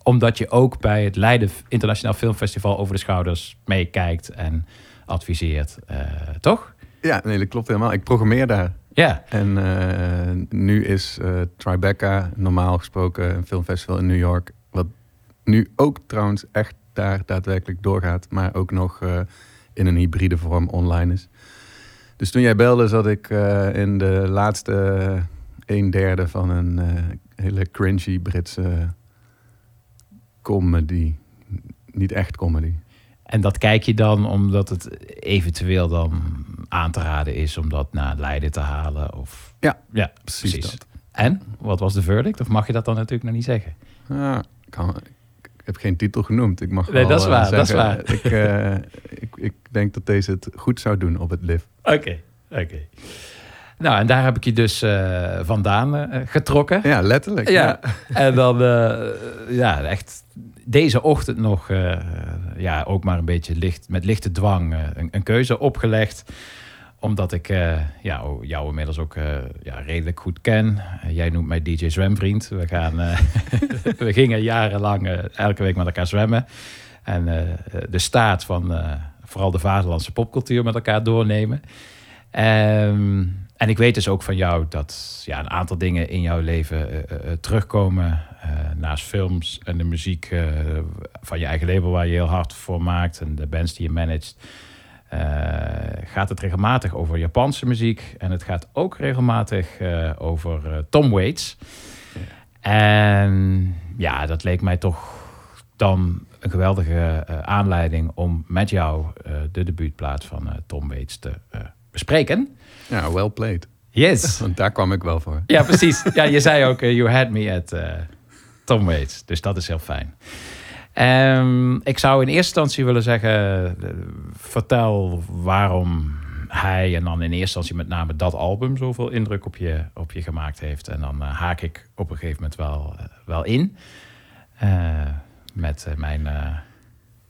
omdat je ook bij het Leiden Internationaal Filmfestival over de schouders meekijkt en adviseert. eh, toch? Ja, nee, dat klopt helemaal. Ik programmeer daar. Ja. En eh, nu is eh, Tribeca normaal gesproken een filmfestival in New York. Wat nu ook trouwens echt daar daadwerkelijk doorgaat. Maar ook nog eh, in een hybride vorm online is. Dus toen jij belde zat ik in de laatste een derde van een hele cringy Britse comedy. Niet echt comedy. En dat kijk je dan omdat het eventueel dan aan te raden is om dat naar Leiden te halen? Of... Ja, ja precies precies. dat. En? Wat was de verdict? Of mag je dat dan natuurlijk nog niet zeggen? Ja, ik, kan- ik heb geen titel genoemd. Ik mag Nee, wel, dat is eh, waar, dat is zeggen, waar. Ik, eh, ik, ik denk dat deze het goed zou doen op het lift. Oké, oké. Nou, en daar heb ik je dus eh, vandaan eh, getrokken. Ja, letterlijk. Ja. En dan, eh, ja, echt deze ochtend nog, eh, ja, ook maar een beetje licht, met lichte dwang eh, een, een keuze opgelegd. Omdat ik eh, ja, jou inmiddels ook ja, redelijk goed ken. Jij noemt mij DJ Zwemvriend. We, gaan, we gingen jarenlang elke week met elkaar zwemmen. En de staat van vooral de vaderlandse popcultuur met elkaar doornemen. Ehm, en ik weet dus ook van jou dat ja, een aantal dingen in jouw leven eh, eh, eh, terugkomen. naast films en de muziek van je eigen label waar je heel hard voor maakt. En de bands die je managt. gaat het regelmatig over Japanse muziek. En het gaat ook regelmatig over Tom Waits. En ja, dat leek mij toch dan een geweldige aanleiding om met jou de debuutplaat van Tom Waits te bespreken. Ja, well played. Yes. Want daar kwam ik wel voor. Ja, precies. Ja, je zei ook, eh, you had me at eh, Tom Waits. Dus dat is heel fijn. Ehm, ik zou in eerste instantie willen zeggen, eh, vertel waarom hij en dan in eerste instantie met name dat album zoveel indruk op je, op je gemaakt heeft. En dan haak ik op een gegeven moment wel, wel in met mijn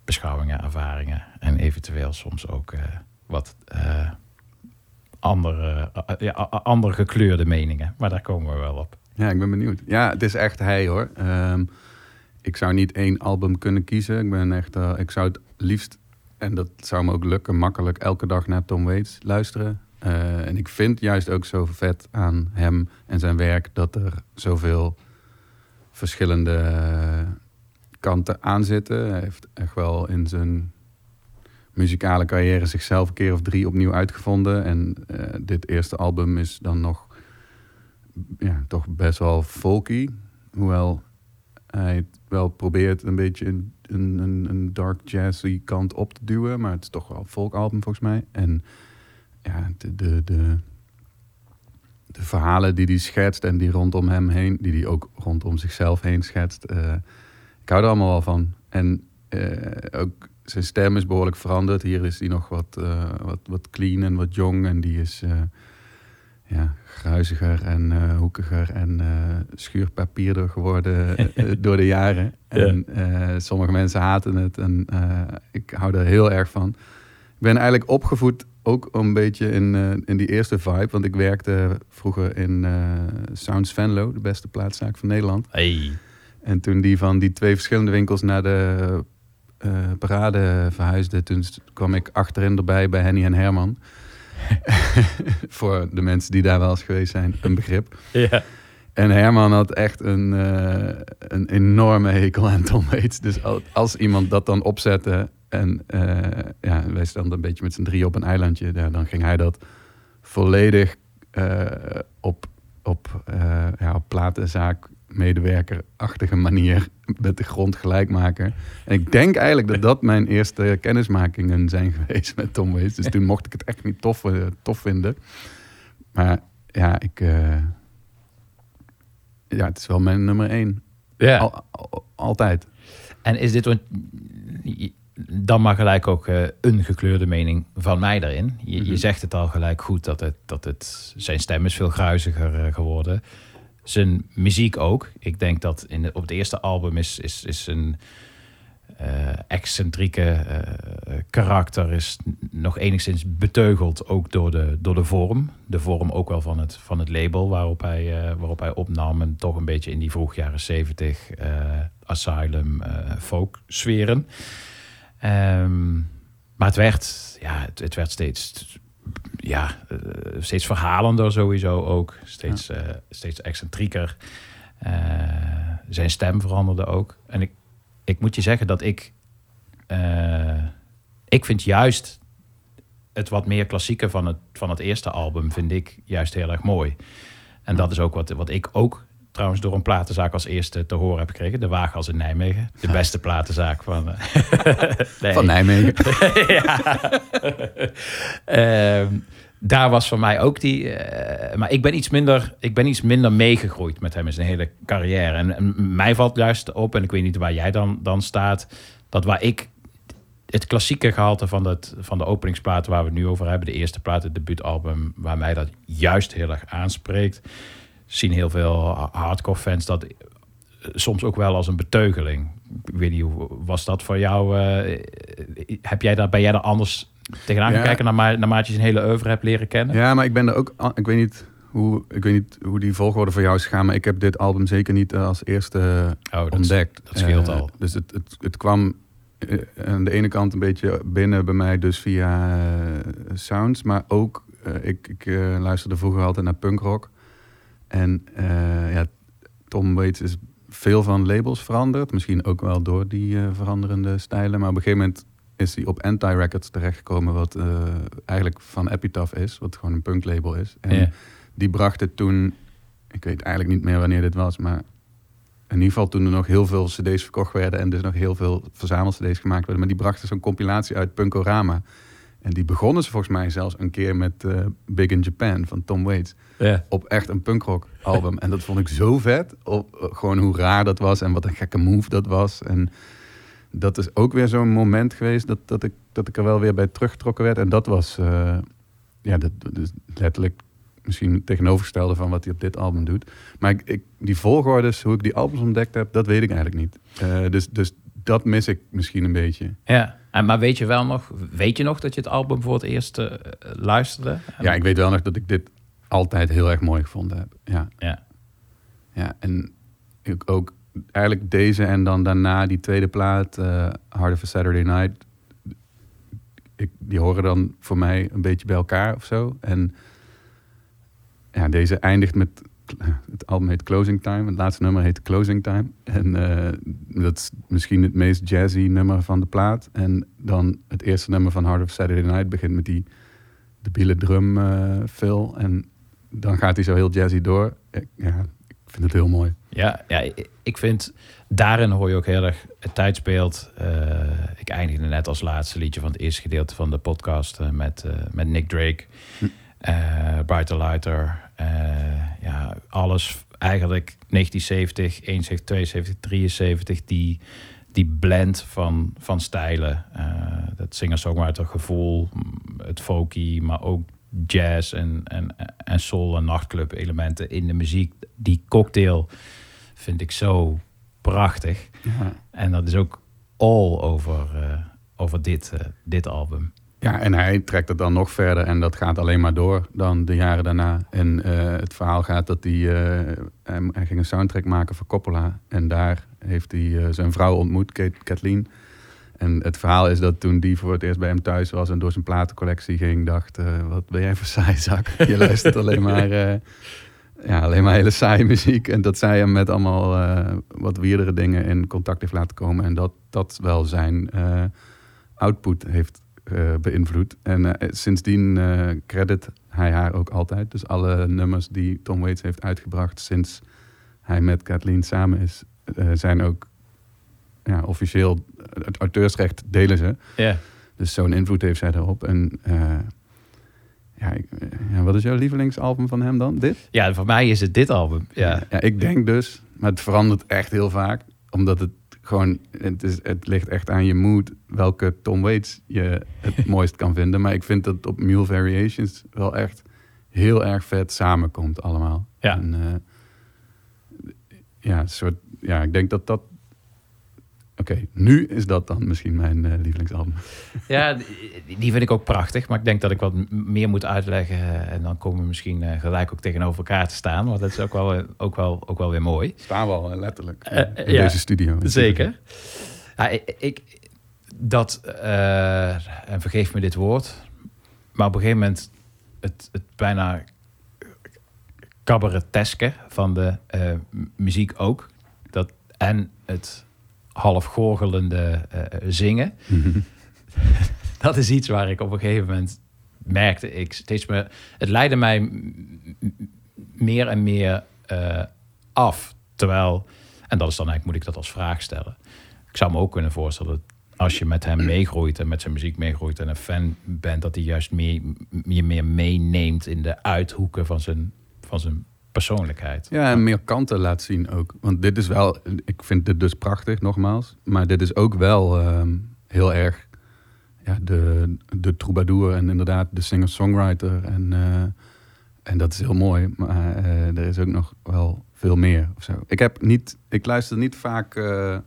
beschouwingen, ervaringen en eventueel soms ook wat andere, eh, ja, andere gekleurde meningen. Maar daar komen we wel op. Ja, ik ben benieuwd. Ja, het is echt hij hoor. Ehm, ik zou niet één album kunnen kiezen. Ik ben echt, eh, ik zou het liefst, en dat zou me ook lukken, makkelijk elke dag naar Tom Waits luisteren. Eh, en ik vind juist ook zo vet aan hem en zijn werk dat er zoveel verschillende kanten aan zitten. Hij heeft echt wel in zijn muzikale carrière zichzelf een keer of drie opnieuw uitgevonden. En eh, dit eerste album is dan nog ja, toch best wel folky. Hoewel hij wel probeert een beetje een, een, een, dark jazzy kant op te duwen. Maar het is toch wel een folkalbum volgens mij. En ja, de, de, de, de verhalen die hij schetst en die rondom hem heen, die hij ook rondom zichzelf heen schetst. eh, ik hou er allemaal wel van. En eh, ook zijn stem is behoorlijk veranderd. Hier is hij nog wat, eh, wat, wat clean en wat jong. En die is eh, ja, gruiziger en eh, hoekiger en schuurpapierder geworden door de jaren. En sommige mensen haten het en ik hou er heel erg van. Ik ben eigenlijk opgevoed ook een beetje in, in die eerste vibe. Want ik werkte vroeger in Sounds Venlo, de beste plaatszaak van Nederland. Hey. En toen die van die twee verschillende winkels naar de parade verhuisde, toen kwam ik achterin erbij bij Henny en Herman. Voor de mensen die daar wel eens geweest zijn, een begrip. Ja. En Herman had echt een, eh, een enorme hekel aan Tom Waits. Dus al- als iemand dat dan opzette en eh, ja, wij stonden een beetje met z'n drie op een eilandje, ja, dan ging hij dat volledig eh, op, op, eh, ja, op platenzaak medewerkerachtige manier met de grond gelijk maken. En ik denk eigenlijk dat dat mijn eerste kennismakingen zijn geweest met Tom Waits. Dus toen mocht ik het echt niet tof, eh, tof vinden. Maar ja, ik... eh, ja, het is wel mijn nummer één. Ja. Al- al- altijd. En is dit, want dan maar gelijk ook eh, een gekleurde mening van mij daarin. Je, je Mhm. zegt het al gelijk goed dat het, dat het zijn stem is veel gruiziger geworden. Zijn muziek ook. Ik denk dat in op het eerste album is, is, is een eh, excentrieke eh, karakter is nog enigszins beteugeld ook door de, door de vorm. De vorm ook wel van het, van het label waarop hij, eh, waarop hij opnam. En toch een beetje in die vroeg jaren zeventig Asylum folk sferen. Ehm, maar het werd, ja, het werd steeds, ja, eh, steeds verhalender sowieso ook. Steeds, eh, steeds excentrieker. Eh, zijn stem veranderde ook. En ik, ik moet je zeggen dat ik... ik vind juist het wat meer klassieke van het, van het eerste album... vind ik juist heel erg mooi. En dat is ook wat, wat ik ook trouwens door een platenzaak als eerste te horen heb gekregen. De Waagals in Nijmegen. De beste platenzaak van... eh, nee. Van Nijmegen. ja. Ehm, daar was voor mij ook die... eh, maar ik ben iets minder, ik ben iets minder meegegroeid met hem in zijn hele carrière. En, en mij valt juist op, en ik weet niet waar jij dan, dan staat... dat waar ik het klassieke gehalte van, het, van de openingsplaten waar we het nu over hebben... de eerste plaat, het debuutalbum, waar mij dat juist heel erg aanspreekt... zien heel veel hardcore fans dat soms ook wel als een beteugeling. Ik weet niet, hoe was dat voor jou? eh, heb jij daar, ben jij daar anders tegenaan Ja. gekeken... naar, ma- naarmate je zijn hele oeuvre hebt leren kennen? Ja, maar ik ben er ook. Ik weet niet hoe, ik weet niet hoe die volgorde voor jou is gegaan. Maar ik heb dit album zeker niet eh, als eerste Oh, dat- ontdekt. dat scheelt Eh, al. Dus het, het, het kwam aan de ene kant een beetje binnen bij mij, dus via sounds. Maar ook, ik, ik luisterde vroeger altijd naar punkrock. En eh, ja, Tom Waits is veel van labels veranderd. Misschien ook wel door die eh, veranderende stijlen. Maar op een gegeven moment is hij op Anti-Records terechtgekomen... wat eh, eigenlijk van Epitaph is. Wat gewoon een punklabel is. En die bracht het toen... Ik weet eigenlijk niet meer wanneer dit was, maar... In ieder geval toen er nog heel veel cd's verkocht werden... en dus nog heel veel verzamel-cd's gemaakt werden. Maar die brachten zo'n compilatie uit Punkorama. En die begonnen ze volgens mij zelfs een keer met Big in Japan van Tom Waits Ja. op echt een punkrock album. en dat vond ik zo vet. Op, eh, gewoon hoe raar dat was en wat een gekke move dat was. En dat is ook weer zo'n moment geweest dat, dat, ik, dat ik er wel weer bij teruggetrokken werd. En dat was eh, ja, dat, letterlijk misschien het tegenovergestelde van wat hij op dit album doet. Maar ik, ik, die volgordes, hoe ik die albums ontdekt heb, dat weet ik eigenlijk niet. Eh, dus, dus dat mis ik misschien een beetje. Ja, en, maar weet je wel nog, weet je nog dat je het album voor het eerst luisterde? Ja, ik weet wel nog dat ik dit altijd heel erg mooi gevonden heb. Ja. Ja. Ja, en ik ook eigenlijk deze en dan daarna die tweede plaat, eh Hard of a Saturday Night. Ik, die horen dan voor mij een beetje bij elkaar of zo. En ja, deze eindigt met, het album heet Closing Time. Het laatste nummer heet Closing Time. En eh, dat is misschien het meest jazzy nummer van de plaat. En dan het eerste nummer van Hard of Saturday Night begint met die debiele drum eh fill. En dan gaat hij zo heel jazzy door. Ik- Ja, ik vind het heel mooi. Ja, ja, ik- vind daarin hoor je ook heel erg het tijd speelt. Eh, ik eindigde net als laatste liedje van het eerste gedeelte van de podcast eh, met, eh, met Nick Drake, eh Brighter Lighter. ja, alles eigenlijk 1970, 71, 72, 73, die, die blend van, van stijlen. dat singer-songwriter gevoel, het folky, maar ook jazz en, en, en soul en nachtclub elementen in de muziek. Die cocktail vind ik zo prachtig. Ja. En dat is ook all over, eh, over dit, eh, dit album. Ja, en hij trekt het dan nog verder en dat gaat alleen maar door dan de jaren daarna. En eh, het verhaal gaat dat hij, hij, ging een soundtrack maken voor Coppola. En daar heeft hij zijn vrouw ontmoet, Kate, Kathleen. En het verhaal is dat toen die voor het eerst bij hem thuis was en door zijn platencollectie ging, dacht, eh, wat ben jij voor saai zak? Je luistert alleen maar, eh, ja, alleen maar hele saaie muziek. En dat zij hem met allemaal eh, wat weirdere dingen in contact heeft laten komen. En dat dat wel zijn output heeft beïnvloed. En sindsdien credit hij haar ook altijd. Dus alle nummers die Tom Waits heeft uitgebracht sinds hij met Kathleen samen is, zijn ook ja, officieel het auteursrecht delen ze. Ja. Dus zo'n invloed heeft zij erop. En eh, ja, ik- eh, ja, wat is jouw lievelingsalbum van hem dan? Dit? Ja, voor mij is het dit album. Ja. Ja, ik denk dus, maar het verandert echt heel vaak, omdat het gewoon, het, is, het ligt echt aan je mood welke Tom Waits je het mooist kan vinden. Maar ik vind dat op Mule Variations wel echt heel erg vet samenkomt allemaal. Ja. En, eh, ja, soort, ja, ik denk dat dat... Oké, nu is dat dan misschien mijn eh, lievelingsalbum. Ja, die vind ik ook prachtig. Maar ik denk dat ik wat meer moet uitleggen. eh, En dan komen we misschien eh, gelijk ook tegenover elkaar te staan. Want dat is ook wel, ook wel, ook wel weer mooi. Staan we al, eh, letterlijk. In ja, deze studio. Zeker. Ja, ik, ik- dat, en vergeef me dit woord, maar op een gegeven moment het, het bijna cabareteske van de muziek ook. Dat, en het half gorgelende eh, zingen. dat is iets waar ik op een gegeven moment merkte ik steeds meer. Het leidde mij meer en meer eh, af. Terwijl, en dat is dan eigenlijk, moet ik dat als vraag stellen. Ik zou me ook kunnen voorstellen dat als je met hem meegroeit en met zijn muziek meegroeit en een fan bent, dat hij juist meer, je meer meeneemt in de uithoeken van zijn, van zijn persoonlijkheid. Ja, en meer kanten laat zien ook. Want dit is wel, ik vind dit dus prachtig, nogmaals. Maar dit is ook wel ehm, heel erg ja, de, de troubadour en inderdaad de singer-songwriter. En, eh, en dat is heel mooi. Maar eh, er is ook nog wel veel meer. Of zo. Ik, heb niet, ik luister niet vaak eh,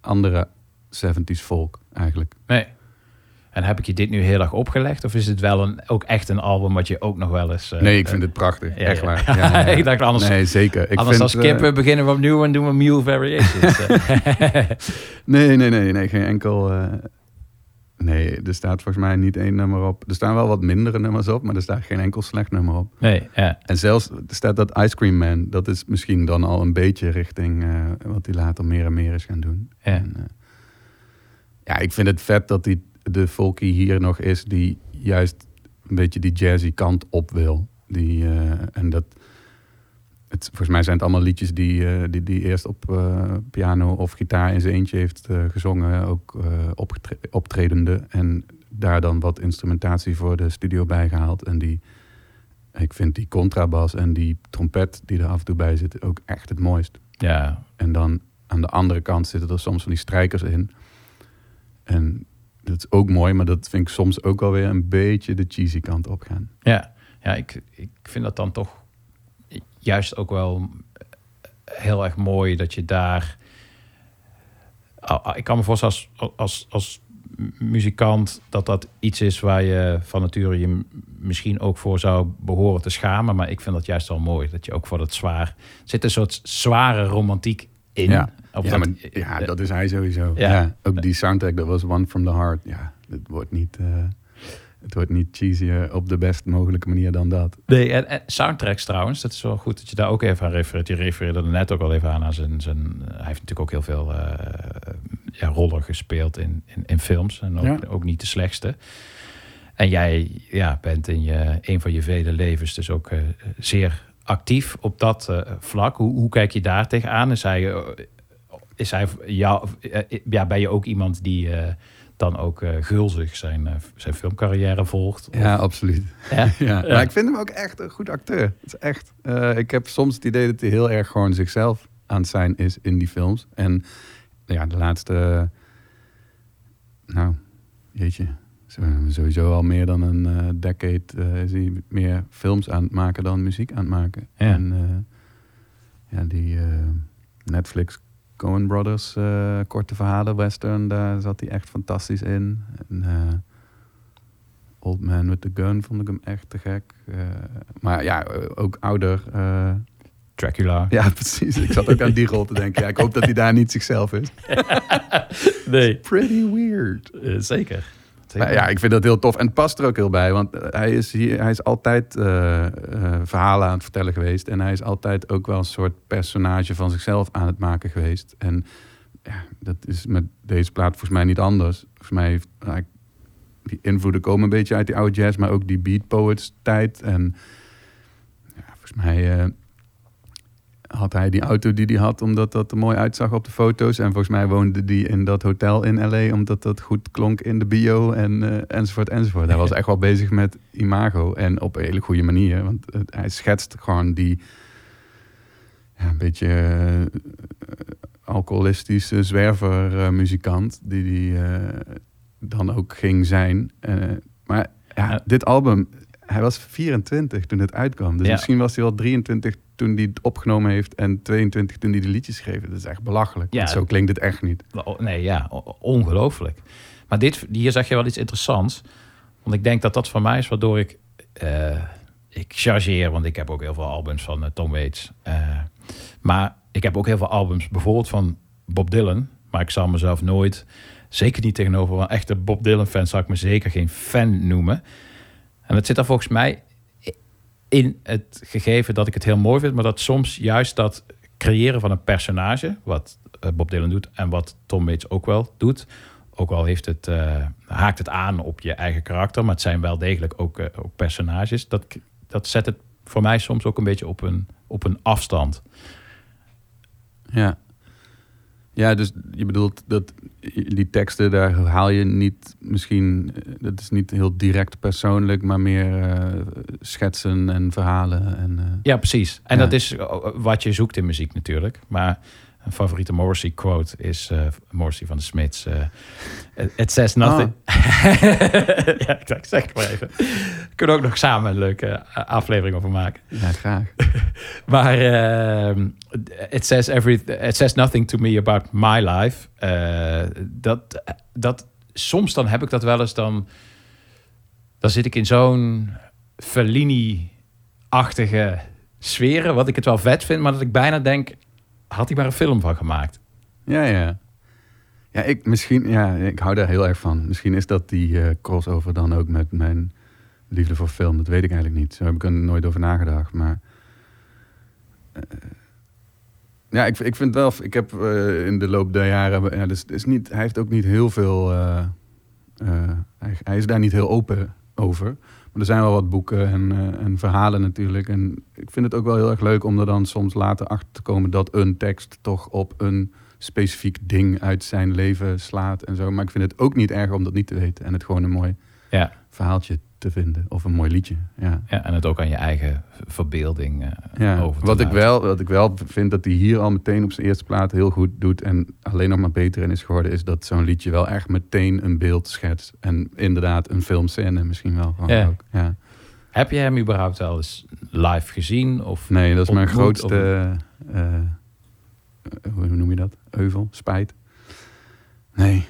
andere 70s folk eigenlijk. Nee. En heb ik je dit nu heel erg opgelegd? Of is het wel een, ook echt een album wat je ook nog wel eens... eh, nee, ik vind eh, het prachtig. ja, echt ja. waar. Ja, ik dacht anders... Nee, zeker. Ik anders vind, dan skippen, eh, beginnen we opnieuw en doen we Mule Variations. Nee, nee, nee, nee, geen enkel. eh, nee, er staat volgens mij niet één nummer op. Er staan wel wat mindere nummers op, maar er staat geen enkel slecht nummer op. nee, ja. En zelfs er staat dat Ice Cream Man, dat is misschien dan al een beetje richting eh, wat hij later meer en meer is gaan doen. Ja. En, eh, ja, ik vind het vet dat die, de folkie hier nog is die juist een beetje die jazzy kant op wil. Die, eh, en dat, het, volgens mij zijn het allemaal liedjes die eh, die, die eerst op eh, piano of gitaar in zijn eentje heeft gezongen, ook optredende. En daar dan wat instrumentatie voor de studio bijgehaald. En die, ik vind die contrabas en die trompet die er af en toe bij zit ook echt het mooist. ja, En dan aan de andere kant zitten er soms van die strijkers in. En dat is ook mooi, maar dat vind ik soms ook wel weer een beetje de cheesy kant op gaan. ja. ja ik, ik vind dat dan toch juist ook wel heel erg mooi dat je daar... Ik kan me voorstellen als, als, als muzikant dat dat iets is waar je van nature je misschien ook voor zou behoren te schamen. Maar ik vind dat juist wel mooi. Dat je ook voor dat zwaar... Er zit een soort zware romantiek in. Ja, Of ja, dat- maar, ja dat is hij sowieso. Ja. Ja. ook die soundtrack, dat was One From The Heart. Ja, het wordt niet, eh, het wordt niet cheesier op de best mogelijke manier dan dat. Nee, en, en soundtracks trouwens, dat is wel goed dat je daar ook even aan refereert. Je refereerde er net ook al even aan. aan zijn, zijn, hij heeft natuurlijk ook heel veel eh, ja, rollen gespeeld in, in, in films. En ook, ook niet de slechtste. En jij ja, bent in je, een van je vele levens dus ook eh, zeer actief op dat eh, vlak. Hoe, hoe kijk je daar tegenaan? Is hij, eh, is hij ja, eh, ja, ben je ook iemand die dan ook gulzig zijn, zijn filmcarrière volgt? Ja, absoluut. Ja? Ja, maar ik vind hem ook echt een goed acteur. Het is echt. ik heb soms het idee dat hij heel erg gewoon zichzelf aan het zijn is in die films. En ja, de laatste. nou, jeetje. Zo- Sowieso al meer dan een eh, decade eh, is hij meer films aan het maken dan muziek aan het maken. Ja. En eh, ja, die eh, Netflix Coen Brothers eh, korte verhalen western, daar zat hij echt fantastisch in. En, eh, Old Man with the Gun vond ik hem echt te gek. Eh, maar ja, eh, ook ouder. eh, Dracula. ja, precies. Ik zat ook aan die rol te denken. Ja, ik hoop dat hij daar niet zichzelf is. Nee. Pretty weird. Eh, zeker. Maar ja, ik vind dat heel tof. En het past er ook heel bij. Want eh, hij is, hier, hij is altijd eh, eh, verhalen aan het vertellen geweest. En hij is altijd ook wel een soort personage van zichzelf aan het maken geweest. En ja, dat is met deze plaat volgens mij niet anders. Volgens mij heeft die invloeden komen een beetje uit die oude jazz, maar ook die beat poets tijd. En ja, volgens mij had hij die auto die hij had, omdat dat er mooi uitzag op de foto's. En volgens mij woonde die in dat hotel in LA, omdat dat goed klonk in de bio en eh, enzovoort enzovoort. Hij was echt wel bezig met imago en op een hele goede manier, want hij schetst gewoon die ja, een beetje eh, alcoholistische zwerver-muzikant. die die eh, dan ook ging zijn. Maar ja, dit album, hij was 24 toen het uitkwam. Dus Ja. misschien was hij wel 23 toen hij het opgenomen heeft... en 22 toen hij de liedjes schreef. Dat is echt belachelijk. Ja. Zo klinkt het echt niet. Nee, ja, ongelooflijk. Maar dit, hier zeg je wel iets interessants. Want ik denk dat dat voor mij is waardoor ik... eh, ik chargeer, want ik heb ook heel veel albums van eh, Tom Waits. Eh, maar ik heb ook heel veel albums bijvoorbeeld van Bob Dylan. Maar ik zal mezelf nooit, zeker niet tegenover een echte Bob Dylan fan... zal ik me zeker geen fan noemen. En het zit er volgens mij in het gegeven dat ik het heel mooi vind... maar dat soms juist dat creëren van een personage... wat eh, Bob Dylan doet en wat Tom Waits ook wel doet... ook al heeft het, eh, haakt het aan op je eigen karakter... maar het zijn wel degelijk ook, eh, ook personages. Dat, dat zet het voor mij soms ook een beetje op een, op een afstand. Ja. Ja, dus je bedoelt dat die teksten, daar haal je niet misschien, eh, dat is niet heel direct persoonlijk, maar meer eh, schetsen en verhalen. En, eh, Ja, precies. En Ja. dat is wat je zoekt in muziek natuurlijk. Maar een favoriete Morrissey quote is eh Morrissey van de Smiths. eh, it says nothing. ja, ik zeg het maar even. Kunnen ook nog samen een leuke eh, aflevering over maken. Ja, graag. maar ehm, it, says every, it says nothing to me about my life. Dat, dat, soms dan heb ik dat wel eens dan... Dan zit ik in zo'n Fellini-achtige sferen, wat ik het wel vet vind, maar dat ik bijna denk, had hij maar een film van gemaakt. Ja, ja. Ja, ik, misschien, ja, ik hou daar heel erg van. Misschien is dat die eh, crossover dan ook met mijn liefde voor film. Dat weet ik eigenlijk niet. Zo heb ik er nooit over nagedacht. Maar eh, ja, ik, ik vind wel. Ik heb eh, in de loop der jaren. Ja, dus, is niet, hij heeft ook niet heel veel. hij is daar niet heel open over. Maar er zijn wel wat boeken en, eh, en verhalen natuurlijk. En ik vind het ook wel heel erg leuk om er dan soms later achter te komen dat een tekst toch op een specifiek ding uit zijn leven slaat en zo. Maar ik vind het ook niet erg om dat niet te weten en het gewoon een mooi Ja. verhaaltje te vinden of een mooi liedje. Ja. Ja, en het ook aan je eigen verbeelding eh, Ja, over te wat ik, wel, wat ik wel vind dat hij hier al meteen op zijn eerste plaat heel goed doet en alleen nog maar beter in is geworden, is dat zo'n liedje wel echt meteen een beeld schetst. En inderdaad een filmscène misschien wel. Ja. ook. Ja. Heb je hem überhaupt wel eens live gezien? Of Nee, dat is mijn ontmoet, grootste, eh, eh, hoe noem je dat? Euvel, spijt. Nee,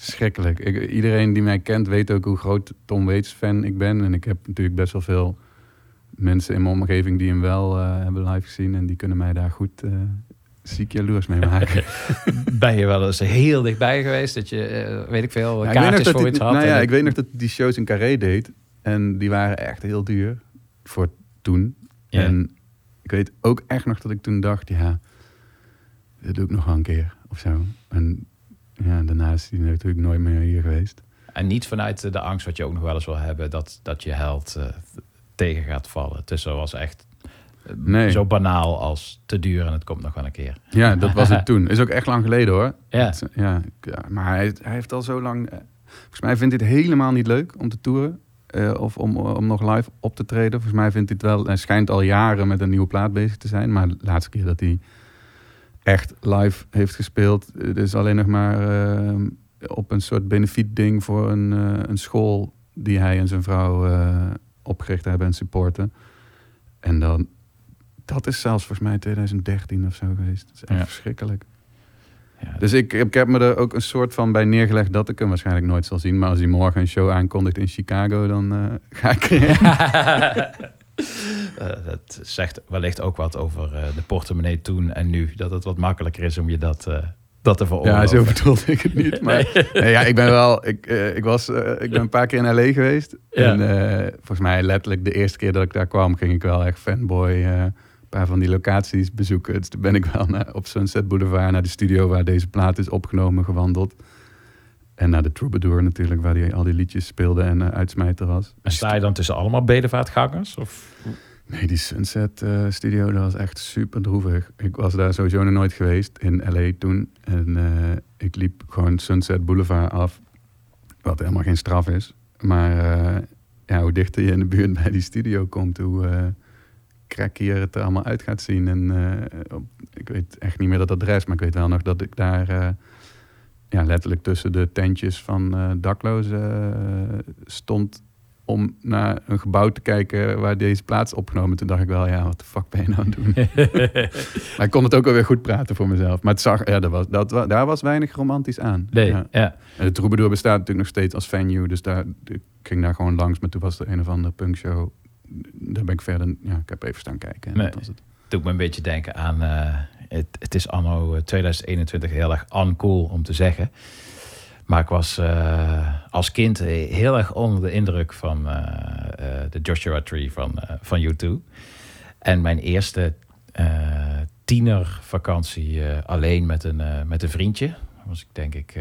schrikkelijk. Ik, iedereen die mij kent weet ook hoe groot Tom Waits fan ik ben. En ik heb natuurlijk best wel veel mensen in mijn omgeving die hem wel eh, hebben live gezien. En die kunnen mij daar goed eh, ziek jaloers mee maken. Ben je wel eens heel dichtbij geweest dat je, eh, weet ik veel, Ja, kaartjes voor iets had? Nou ja, ik weet nog dat die shows in Carré deed. En die waren echt heel duur voor toen. Ja. En ik weet ook echt nog dat ik toen dacht, ja, dit doe ik nog wel een keer of zo. En ja, daarna is hij natuurlijk nooit meer hier geweest. En niet vanuit de angst wat je ook nog wel eens wil hebben, dat, dat je held eh, tegen gaat vallen. Het is zoals echt eh, Nee. zo banaal als te duur en het komt nog wel een keer. Ja, dat was het toen. Is ook echt lang geleden hoor. Ja. Het- ja, maar hij, hij heeft al zo lang... eh, Volgens mij vindt hij het helemaal niet leuk om te toeren. eh, of om, om nog live op te treden. Volgens mij vindt hij het wel... Hij schijnt al jaren met een nieuwe plaat bezig te zijn. Maar de laatste keer dat hij echt live heeft gespeeld... Het is alleen nog maar eh, op een soort benefiet ding voor een, eh, een school... die hij en zijn vrouw eh, opgericht hebben en supporten. En dan... Dat is zelfs volgens mij 2013 of zo geweest. Dat is echt Ja. verschrikkelijk. Ja, Dus ik, ik heb me er ook een soort van bij neergelegd dat ik hem waarschijnlijk nooit zal zien. Maar als hij morgen een show aankondigt in Chicago, dan ga ik. Eh, dat zegt wellicht ook wat over eh, de portemonnee toen en nu. Dat het wat makkelijker is om je dat, eh, dat te Ja, veroorloven. zo bedoelde ik het niet. Maar Nee. nee, ja, ik ben wel. Ik, ik, was, ik ben een paar keer in LA geweest. Ja. En volgens mij letterlijk de eerste keer dat ik daar kwam, ging ik wel echt fanboy. een paar van die locaties bezoeken. Dus toen ben ik wel naar, op Sunset Boulevard naar de studio waar deze plaat is opgenomen gewandeld. En naar de Troubadour natuurlijk, waar hij al die liedjes speelde en eh, uitsmijter was. En sta je dan tussen allemaal bedevaartgangers? Of? Nee, die Sunset eh, Studio, dat was echt super droevig. Ik was daar sowieso nog nooit geweest in LA toen. En eh, ik liep gewoon Sunset Boulevard af, wat helemaal geen straf is. Maar ja, hoe dichter je in de buurt bij die studio komt, hoe, crackier het er allemaal uit gaat zien. En op- ik weet echt niet meer dat adres, maar ik weet wel nog dat ik daar ja, letterlijk tussen de tentjes van eh, daklozen eh, stond om naar een gebouw te kijken waar deze plaats opgenomen. Toen dacht ik wel, ja, wat de fuck ben je nou aan het doen? maar ik kon het ook alweer goed praten voor mezelf. Maar het zag, ja, dat was, dat, daar was weinig romantisch aan. Nee, Ja. ja. En de Troubadour bestaat natuurlijk nog steeds als venue. Dus daar, ik ging daar gewoon langs. Maar toen was er een of andere punkshow. Daar ben ik verder... Ja, ik heb even staan kijken. En Nee. dat was het. doet me een beetje denken aan. eh, het, het is anno eh, 2021 heel erg uncool om te zeggen. Maar ik was eh, als kind heel erg onder de indruk van eh, de Joshua Tree van, van U2. En mijn eerste tienervakantie alleen met een, met een vriendje. Was ik denk ik,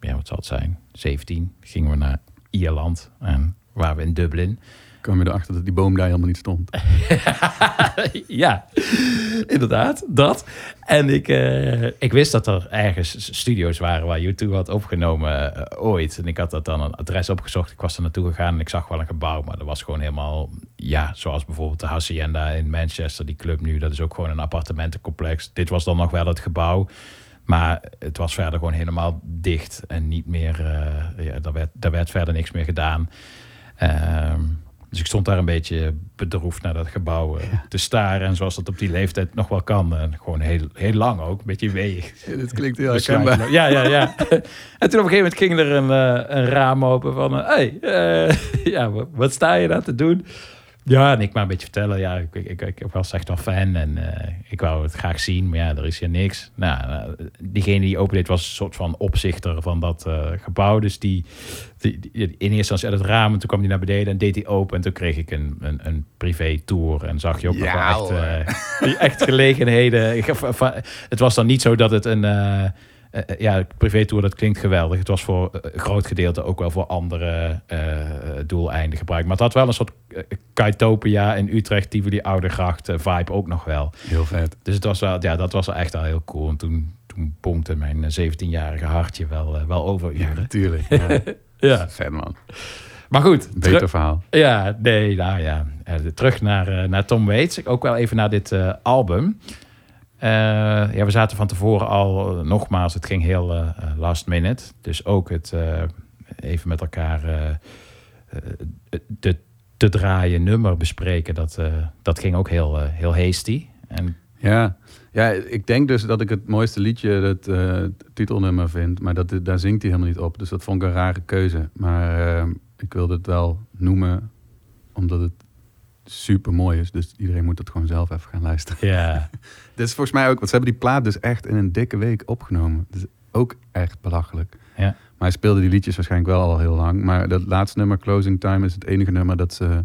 ja, wat zal het zijn? 17. Gingen we naar Ierland en waren we in Dublin. Kwam je erachter dat die boom daar helemaal niet stond. ja, inderdaad, dat. En ik, eh, ik wist dat er ergens studio's waren waar U2 had opgenomen eh, ooit. En ik had dat dan een adres opgezocht. Ik was er naartoe gegaan en ik zag wel een gebouw. Maar dat was gewoon helemaal, ja, zoals bijvoorbeeld de Hacienda in Manchester, die club nu. Dat is ook gewoon een appartementencomplex. Dit was dan nog wel het gebouw. Maar het was verder gewoon helemaal dicht. En niet meer, eh, ja, daar, werd, daar werd verder niks meer gedaan. Ehm, dus ik stond daar een beetje bedroefd naar dat gebouw eh, te staren. En zoals dat op die leeftijd nog wel kan. En gewoon heel, heel lang ook, een beetje weeg. dit klinkt heel herkenbaar. Ja, ja, ja. en toen op een gegeven moment ging er een, eh, een raam open van... Hé, hey, eh, ja, wat, wat sta je daar te doen? Ja, en ik maar een beetje vertellen. Ja, ik, ik, ik, ik was echt wel fan en eh, ik wou het graag zien. Maar ja, er is hier niks. Nou, eh, diegene die opendeed was een soort van opzichter van dat eh, gebouw. Dus die, die, die- in eerste instantie uit het raam. En toen kwam hij naar beneden en deed hij open. En toen kreeg ik een, een, een privé tour. En zag je ook nog Ja, wel echt, echt gelegenheden. Het was dan niet zo dat het een... eh, eh, ja, privé tour, dat klinkt geweldig. Het was voor eh, een groot gedeelte ook wel voor andere doeleinden gebruikt. Maar het had wel een soort Kaitopia in Utrecht, Tivoli Oudegracht eh, vibe ook nog wel. Heel vet. Dus het was wel, ja, dat was wel echt al heel cool. En toen, toen pompte mijn eh, 17-jarige hartje wel, wel over Ja, uren. natuurlijk. Ja. Ja. Vet man. Maar goed. Beter verhaal. Ja, nee, nou ja. Terug naar, naar Tom Waits. Ook wel even naar dit album. Eh, ja, we zaten van tevoren al, eh, nogmaals, het ging heel eh, last minute. Dus ook het even met elkaar de te draaien nummer bespreken, dat, dat ging ook heel, heel hasty. En Ja. ja, ik denk dus dat ik het mooiste liedje het titelnummer vind. Maar dat, daar zingt hij helemaal niet op. Dus dat vond ik een rare keuze. Maar ik wilde het wel noemen, omdat het super mooi is. Dus iedereen moet het gewoon zelf even gaan luisteren. ja, Dit is volgens mij ook, want ze hebben die plaat dus echt in een dikke week opgenomen. Dat is ook echt belachelijk. Ja. Maar hij speelde die liedjes waarschijnlijk wel al heel lang. Maar dat laatste nummer, Closing Time, is het enige nummer dat ze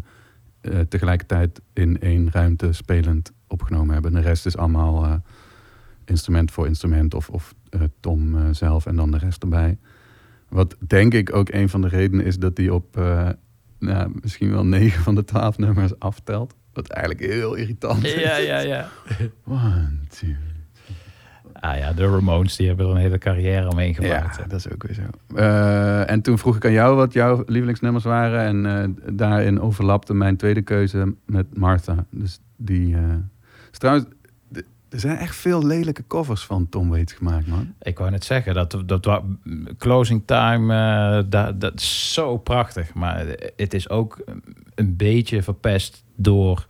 eh, tegelijkertijd in één ruimte spelend opgenomen hebben. En de rest is allemaal eh, instrument voor instrument of, of eh, Tom zelf en dan de rest erbij. Wat denk ik ook een van de redenen is dat hij op nou, misschien wel negen van de twaalf nummers aftelt. Wat eigenlijk heel irritant is. ja, ja, ja. One, two. Ah ja, de Ramones, die hebben er een hele carrière omheen gemaakt. Ja, dat is ook weer zo. Eh, en toen vroeg ik aan jou wat jouw lievelingsnummers waren. En eh, daarin overlapte mijn tweede keuze met Martha. Dus die... eh is trouwens, er zijn echt veel lelijke covers van Tom Waits gemaakt, man. Ik wou net zeggen, dat, dat Closing Time, eh, dat, dat is zo prachtig. Maar het is ook een beetje verpest door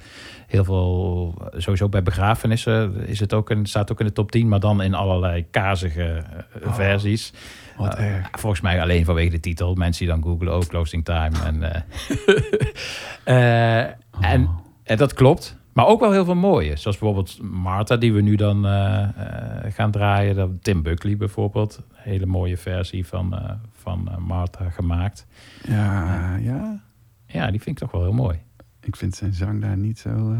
heel veel... Sowieso bij begrafenissen is het ook een, staat ook in de top 10, maar dan in allerlei kazige eh, versies. Wat erg. volgens mij alleen vanwege de titel. Mensen die dan googlen ook Closing Time. En, eh, eh, en, en dat klopt. Maar ook wel heel veel mooie. Zoals bijvoorbeeld Martha, die we nu dan gaan draaien. Tim Buckley bijvoorbeeld. Een hele mooie versie van, van Martha gemaakt. Ja, ja. Ja, die vind ik toch wel heel mooi. Ik vind zijn zang daar niet zo... eh,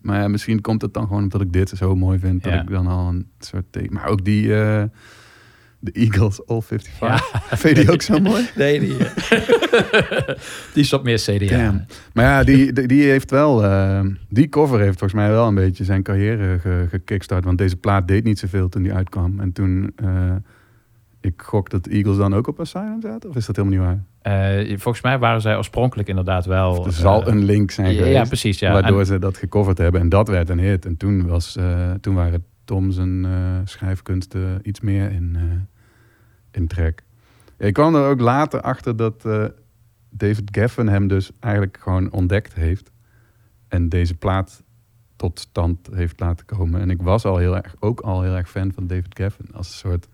Maar ja, misschien komt het dan gewoon omdat ik dit zo mooi vind. Dat ik dan al een soort... Maar ook die... eh, de Eagles All 55. Ja. Vind je die ook zo mooi? Nee, die, die is wat meer CDA. Damn. Maar ja, die, die, die heeft wel... eh, die cover heeft volgens mij wel een beetje zijn carrière ge, gekickstart. Want deze plaat deed niet zoveel toen die uitkwam. En toen... eh, ik gok dat de Eagles dan ook op Asylum zaten? Of is dat helemaal niet waar? Eh, volgens mij waren zij oorspronkelijk inderdaad wel... Er zal eh, een link zijn geweest. Ja, precies. Ja. Waardoor En- ze dat gecoverd hebben. En dat werd een hit. En toen, was, eh, toen waren Tom zijn eh, schrijfkunsten iets meer in, in trek. Ik kwam er ook later achter dat David Geffen hem dus eigenlijk gewoon ontdekt heeft. En deze plaat tot stand heeft laten komen. En ik was al heel erg, ook al heel erg fan van David Geffen. Als een soort...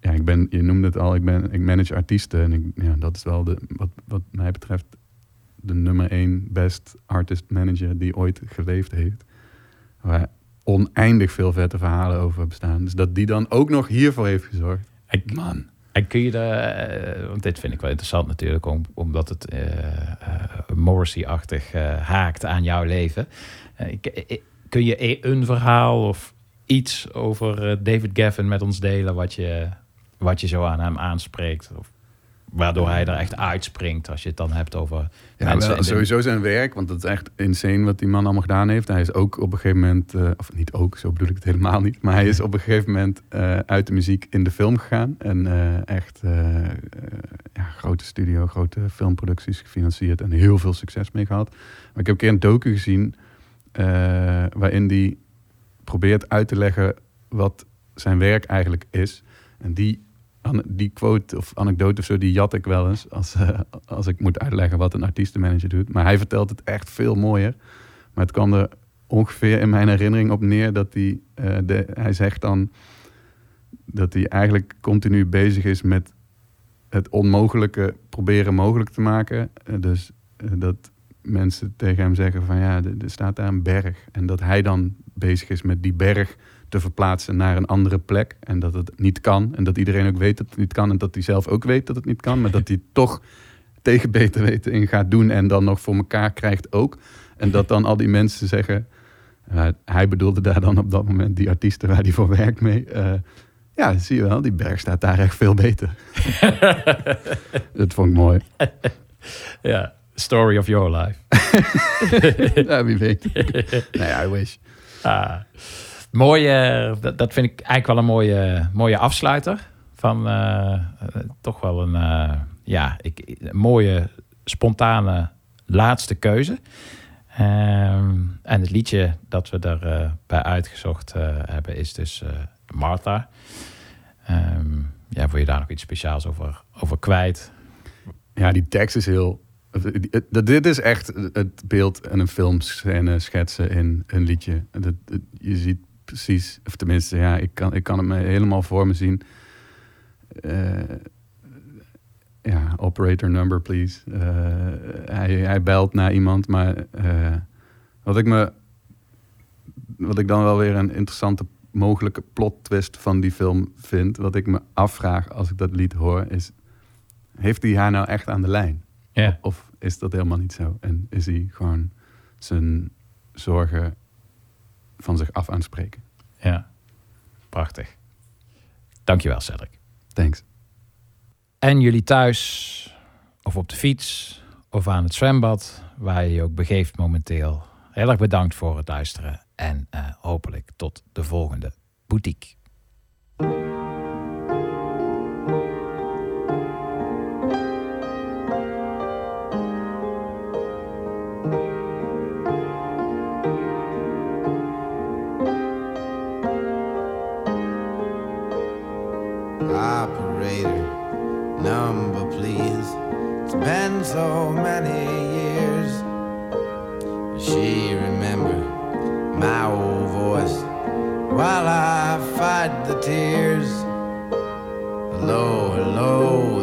Ja, ik ben, je noemde het al, ik, ben, ik manage artiesten. En ik, ja, dat is wel de, wat, wat mij betreft de nummer één best artist manager die ooit geleefd heeft. Waar oneindig veel vette verhalen over bestaan. Dus dat die dan ook nog hiervoor heeft gezorgd. Man. En kun je er, eh, want dit vind ik wel interessant natuurlijk, om, omdat het eh, Morrissey-achtig haakt aan jouw leven. Ik- ik- kun je een verhaal of iets over David Gavin met ons delen wat je, wat je zo aan hem aanspreekt? Of waardoor hij er echt uitspringt als je het dan hebt over Ja, wel, sowieso zijn werk, want het is echt insane wat die man allemaal gedaan heeft. Hij is ook op een gegeven moment, eh, of niet ook, zo bedoel ik het helemaal niet, maar hij is op een gegeven moment eh, uit de muziek in de film gegaan. En eh, echt ja, grote studio, grote filmproducties gefinancierd en heel veel succes mee gehad. Maar ik heb een keer een docu gezien waarin die probeert uit te leggen wat zijn werk eigenlijk is. En die, die quote of anekdote of zo, die jat ik wel eens als, eh, als ik moet uitleggen wat een artiestenmanager doet. Maar hij vertelt het echt veel mooier. Maar het kwam er ongeveer in mijn herinnering op neer dat hij, eh, de, hij zegt dan dat hij eigenlijk continu bezig is met het onmogelijke proberen mogelijk te maken. Eh, dus dat mensen tegen hem zeggen van ja, er staat daar een berg. En dat hij dan bezig is met die berg te verplaatsen naar een andere plek. En dat het niet kan. En dat iedereen ook weet dat het niet kan. En dat hij zelf ook weet dat het niet kan. Maar dat hij toch tegen beter weten in gaat doen. En dan nog voor elkaar krijgt ook. En dat dan al die mensen zeggen... eh, hij bedoelde daar dan op dat moment die artiesten waar hij voor werkt mee. eh, ja, zie je wel, die berg staat daar echt veel beter. dat vond ik mooi. Ja, story of your life. ja, wie weet. nee, I wish. Ah, mooie, dat, dat vind ik eigenlijk wel een mooie, mooie afsluiter. Van eh, eh, toch wel een, eh, ja, ik, mooie, spontane laatste keuze. Ehm, en het liedje dat we eh, bij uitgezocht eh, hebben is dus eh, Martha. Ehm, ja, wil je daar nog iets speciaals over, over kwijt? Ja, die tekst is heel... Dit is echt het beeld en een filmscène schetsen in een liedje. Je ziet precies, of tenminste, ja, ik kan, ik kan het me helemaal voor me zien. Eh, ja, operator number, please. Eh, hij, hij belt naar iemand, maar eh, wat ik me... Wat ik dan wel weer een interessante mogelijke plot twist van die film vind... wat ik me afvraag als ik dat lied hoor, is... Heeft hij haar nou echt aan de lijn? Ja. Of is dat helemaal niet zo? En is hij gewoon zijn zorgen van zich af aan het spreken? Ja, prachtig. Dankjewel, Cedric. Thanks. En jullie thuis, of op de fiets, of aan het zwembad, waar je je ook begeeft momenteel. Heel erg bedankt voor het luisteren en eh, hopelijk tot de volgende boutique. So many years. She remember my old voice while I fight the tears. Hello, hello,